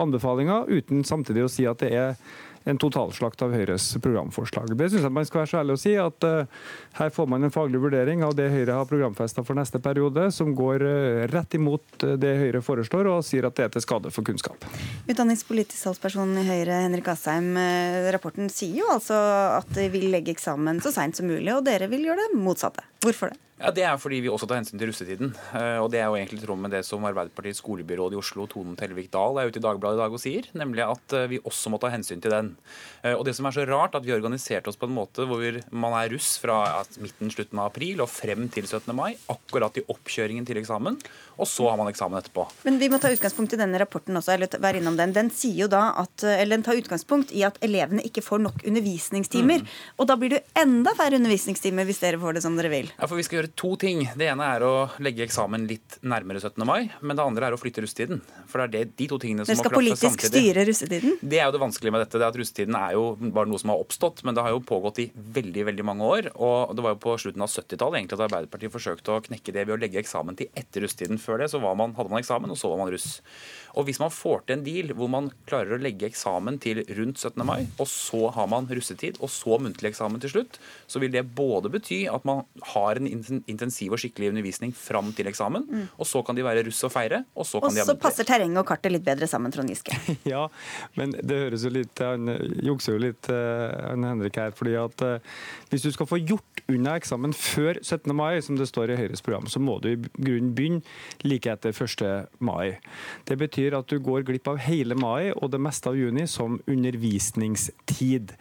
anbefalinger, uten samtidig å si at det er en totalslakt av Høyres programforslag. Det syns jeg man skal være så ærlig å si at uh, her får man en faglig vurdering av det Høyre har programfesta for neste periode, som går uh, rett imot det Høyre foreslår, og sier at det er til skade for kunnskap. Utdanningspolitisk talsperson i Høyre, Henrik Asheim. Eh, rapporten sier jo altså at de vil legge eksamen så seint som mulig, og dere vil gjøre det motsatte. Hvorfor det? Ja, Det er fordi vi også tar hensyn til russetiden. Eh, og Det er jo egentlig i tråd med det som Arbeiderpartiets skolebyråd i Oslo, Tonen Tellevik Dahl, er ute i Dagbladet i dag og sier, nemlig at eh, vi også må ta hensyn til den. Eh, og det som er så rart, at vi organiserte oss på en måte hvor man er russ fra midten, slutten av april og frem til 17. mai, akkurat i oppkjøringen til eksamen, og så har man eksamen etterpå. Men vi må ta utgangspunkt i denne rapporten også, eller være innom den. Den sier jo da at, eller den tar utgangspunkt i at elevene ikke får nok undervisningstimer. Mm. Og da blir det enda færre undervisningstimer hvis dere får det som dere vil. Ja, for vi skal gjøre to ting. Det ene er å legge eksamen litt nærmere 17. mai. Men det andre er å flytte russetiden. For det er det, de to tingene som må klaffe samtidig. Men skal politisk styre russetiden? Det er jo det vanskelige med dette. det at Russetiden er jo bare noe som har oppstått, men det har jo pågått i veldig veldig mange år. Og det var jo på slutten av 70-tallet egentlig at Arbeiderpartiet forsøkte å knekke det ved å legge eksamen til etter russetiden. Før det så man, hadde man eksamen, og så var man russ. Og hvis man får til en deal hvor man klarer å legge eksamen til rundt 17. mai, og så har man russetid, og så muntlig eksamen til slutt, så vil det både bety at man har en intensiv og skikkelig undervisning fram til eksamen, mm. og så kan de være russ og feire, og så kan og de. Så passer terrenget og kartet litt bedre sammen, Trond Giske. ja, men det høres jo litt Han jukser jo litt, eh, han Henrik her, fordi at eh, hvis du skal få gjort unna eksamen før 17. mai, som det står i Høyres program, så må du i grunnen begynne like etter 1. mai. Det betyr at du går glipp av hele mai og det meste av juni som undervisningstid.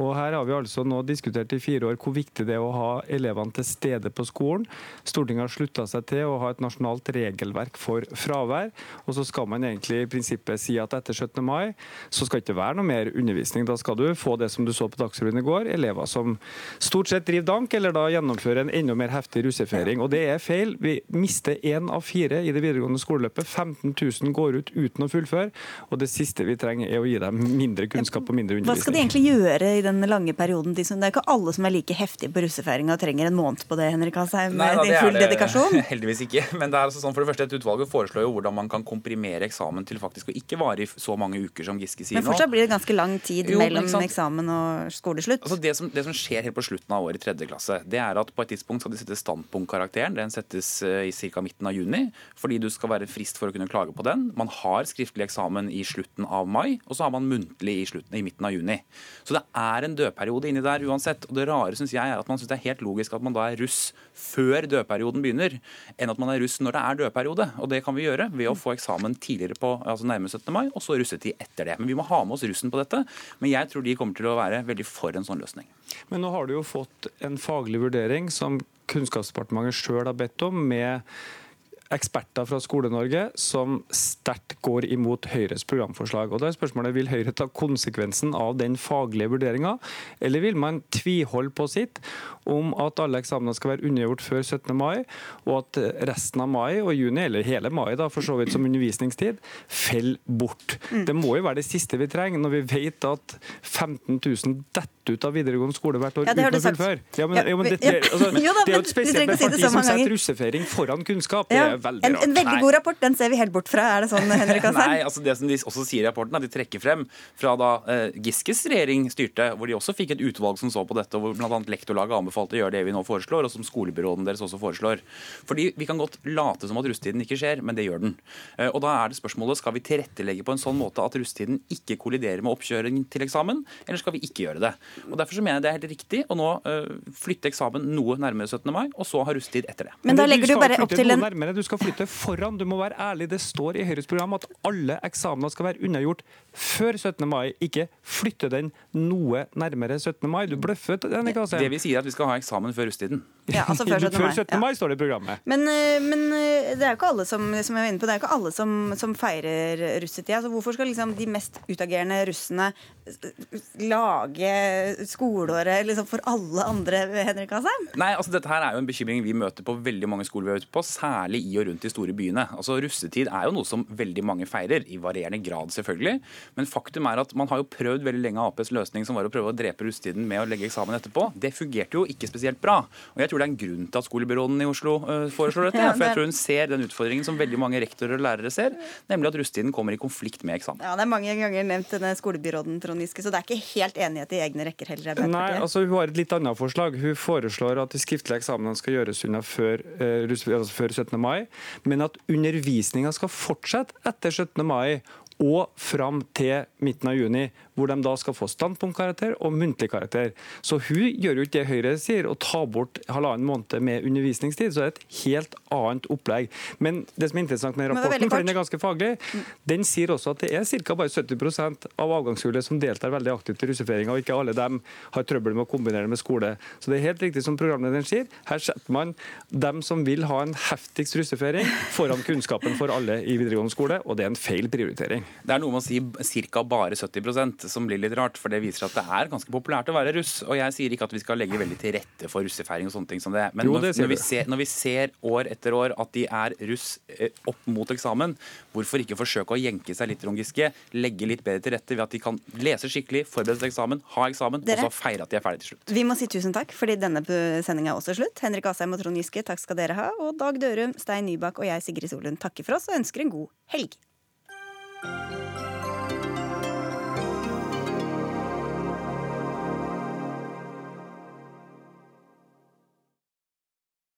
Og Her har vi altså nå diskutert i fire år hvor viktig det er å ha elevene til stede på skolen. Stortinget har slutta seg til å ha et nasjonalt regelverk for fravær. Og så skal man egentlig i prinsippet si at etter 17. mai så skal det ikke være noe mer undervisning. Da skal du få det som du så på Dagsrevyen i går, elever som stort sett driver dank, eller da gjennomfører en enda mer heftig russefeiring. Og det er feil. Vi mister én av fire i det videregående skoleløpet. 15 000 går ut uten å fullføre. Og det siste vi trenger er å gi dem mindre kunnskap og mindre undervisning. Hva skal de egentlig gjøre i den lange perioden. De som, det er ikke alle som er like heftige på russefeiringa og trenger en måned på det, Henrik Asheim. Nei, da, full det, dedikasjon? Heldigvis ikke. Men det er altså sånn, for det første, et utvalget foreslår jo hvordan man kan komprimere eksamen til faktisk å ikke vare i så mange uker som Giske sier nå. Men fortsatt blir det ganske lang tid jo, mellom eksamen og skoleslutt. Altså det, som, det som skjer helt på slutten av året i tredje klasse, det er at på et tidspunkt skal de sette standpunktkarakteren. Den settes eh, i ca. midten av juni, fordi du skal være frist for å kunne klage på den. Man har skriftlig eksamen i slutten av mai, og så har man muntlig i, slutten, i midten av juni. Så det er en dødperiode dødperiode inni der uansett. Og det rare syns jeg er at man syns det er helt logisk at man da er russ før dødperioden begynner, enn at man er russ når det er dødperiode. Og det kan vi gjøre ved å få eksamen tidligere på altså nærme 17. mai, og så russetid etter det. Men vi må ha med oss russen på dette. Men jeg tror de kommer til å være veldig for en sånn løsning. Men nå har du jo fått en faglig vurdering som Kunnskapsdepartementet sjøl har bedt om, med eksperter fra Skole-Norge som sterkt går imot Høyres programforslag. Og da er spørsmålet, Vil Høyre ta konsekvensen av den faglige vurderinga, eller vil man tviholde på sitt om at alle eksamener skal være undergjort før 17. mai, og at resten av mai og juni, eller hele mai da, for så vidt som undervisningstid, faller bort? Mm. Det må jo være det siste vi trenger, når vi vet at 15 000 detter ut av videregående skole hvert år ja, uten å fullføre. Ja, men, ja, men det, altså, det, er jo et spesielt med parti som setter russefeiring foran kunnskap. Det er veldig en, en, veldig god rapport, den ser vi helt bort fra. Er det sånn, Henrik Asheim? Nei, altså det som de også sier i rapporten, er at de trekker frem fra da eh, Giskes regjering styrte, hvor de også fikk et utvalg som så på dette, og hvor bl.a. Lektorlaget anbefalte å gjøre det vi nå foreslår, og som skolebyråden deres også foreslår. Fordi Vi kan godt late som at rusttiden ikke skjer, men det gjør den. Eh, og Da er det spørsmålet skal vi tilrettelegge på en sånn måte at rusttiden ikke kolliderer med oppkjøring til eksamen, eller skal vi ikke gjøre det? Og Derfor så mener jeg det er helt riktig å nå uh, flytte eksamen noe nærmere 17. mai, og så ha russetid etter det. Men da legger du, bare opp til en... Skal flytte foran. Du må være ærlig. Det står i Høyres program at alle eksamener skal være unnagjort før 17. mai, ikke flytte den noe nærmere 17. mai. Du bløffer. Det, det vi sier, er at vi skal ha eksamen før russetiden. Ja, altså før 17. mai. Før 17. mai står det i programmet. Men, eh, men, eh, det er jo ikke alle som, som jeg var inne på, det er ikke alle som, som feirer russetida. Så hvorfor skal liksom de mest utagerende russene lage skoleåret liksom for alle andre, Henrik Asheim? Nei, altså dette her er jo en bekymring vi møter på veldig mange skoler vi er ute på, særlig i og rundt de store byene. Altså Russetid er jo noe som veldig mange feirer, i varierende grad selvfølgelig. Men faktum er at man har jo prøvd veldig lenge Aps løsning, som var å prøve å drepe russetiden med å legge eksamen etterpå. Det fungerte jo ikke spesielt bra. Og jeg tror det er en grunn til at skolebyråden i Oslo uh, foreslår dette. For jeg tror hun ser den utfordringen som veldig mange rektorer og lærere ser, nemlig at russetiden kommer i konflikt med eksamen. Ja, det er mange ganger nevnt denne skolebyråden, Trond Giske, så det er ikke helt enighet i egne rekker heller? Nei, altså hun har et litt annet forslag. Hun foreslår at de skriftlige eksamenene skal gjøres unna før, uh, altså før 17. mai, men at undervisninga skal fortsette etter 17. mai og fram til midten av juni, hvor de da skal få standpunktkarakter og muntlig karakter. Så hun gjør jo ikke det Høyre sier, å ta bort halvannen måned med undervisningstid. Så det er et helt annet opplegg. Men det som er interessant med rapporten, for den er ganske faglig, den sier også at det er ca. bare 70% av avgangshullet som deltar veldig aktivt i russefeiringa, og ikke alle dem har trøbbel med å kombinere det med skole. Så det er helt riktig som programlederen sier, her setter man dem som vil ha en heftigst russefeiring, foran kunnskapen for alle i videregående skole, og det er en feil prioritering. Det er noe med å si ca. bare 70 som blir litt rart, for det viser at det er ganske populært å være russ. Og jeg sier ikke at vi skal legge veldig til rette for russefeiring og sånne ting som det. Men Jo, når, det når, når, vi ser, når vi ser år etter år at de er russ eh, opp mot eksamen, hvorfor ikke forsøke å jenke seg litt, Trond Giske? Legge litt bedre til rette ved at de kan lese skikkelig, forberede seg til eksamen, ha eksamen, Dere? og så feire at de er ferdige til slutt. Vi må si tusen takk, fordi denne sendinga er også slutt. Henrik Asheim og Trond Giske, takk skal dere ha. Og Dag Dørum, Stein Nybakk og jeg, Sigrid Solund, takker for oss og ønsker en god helg.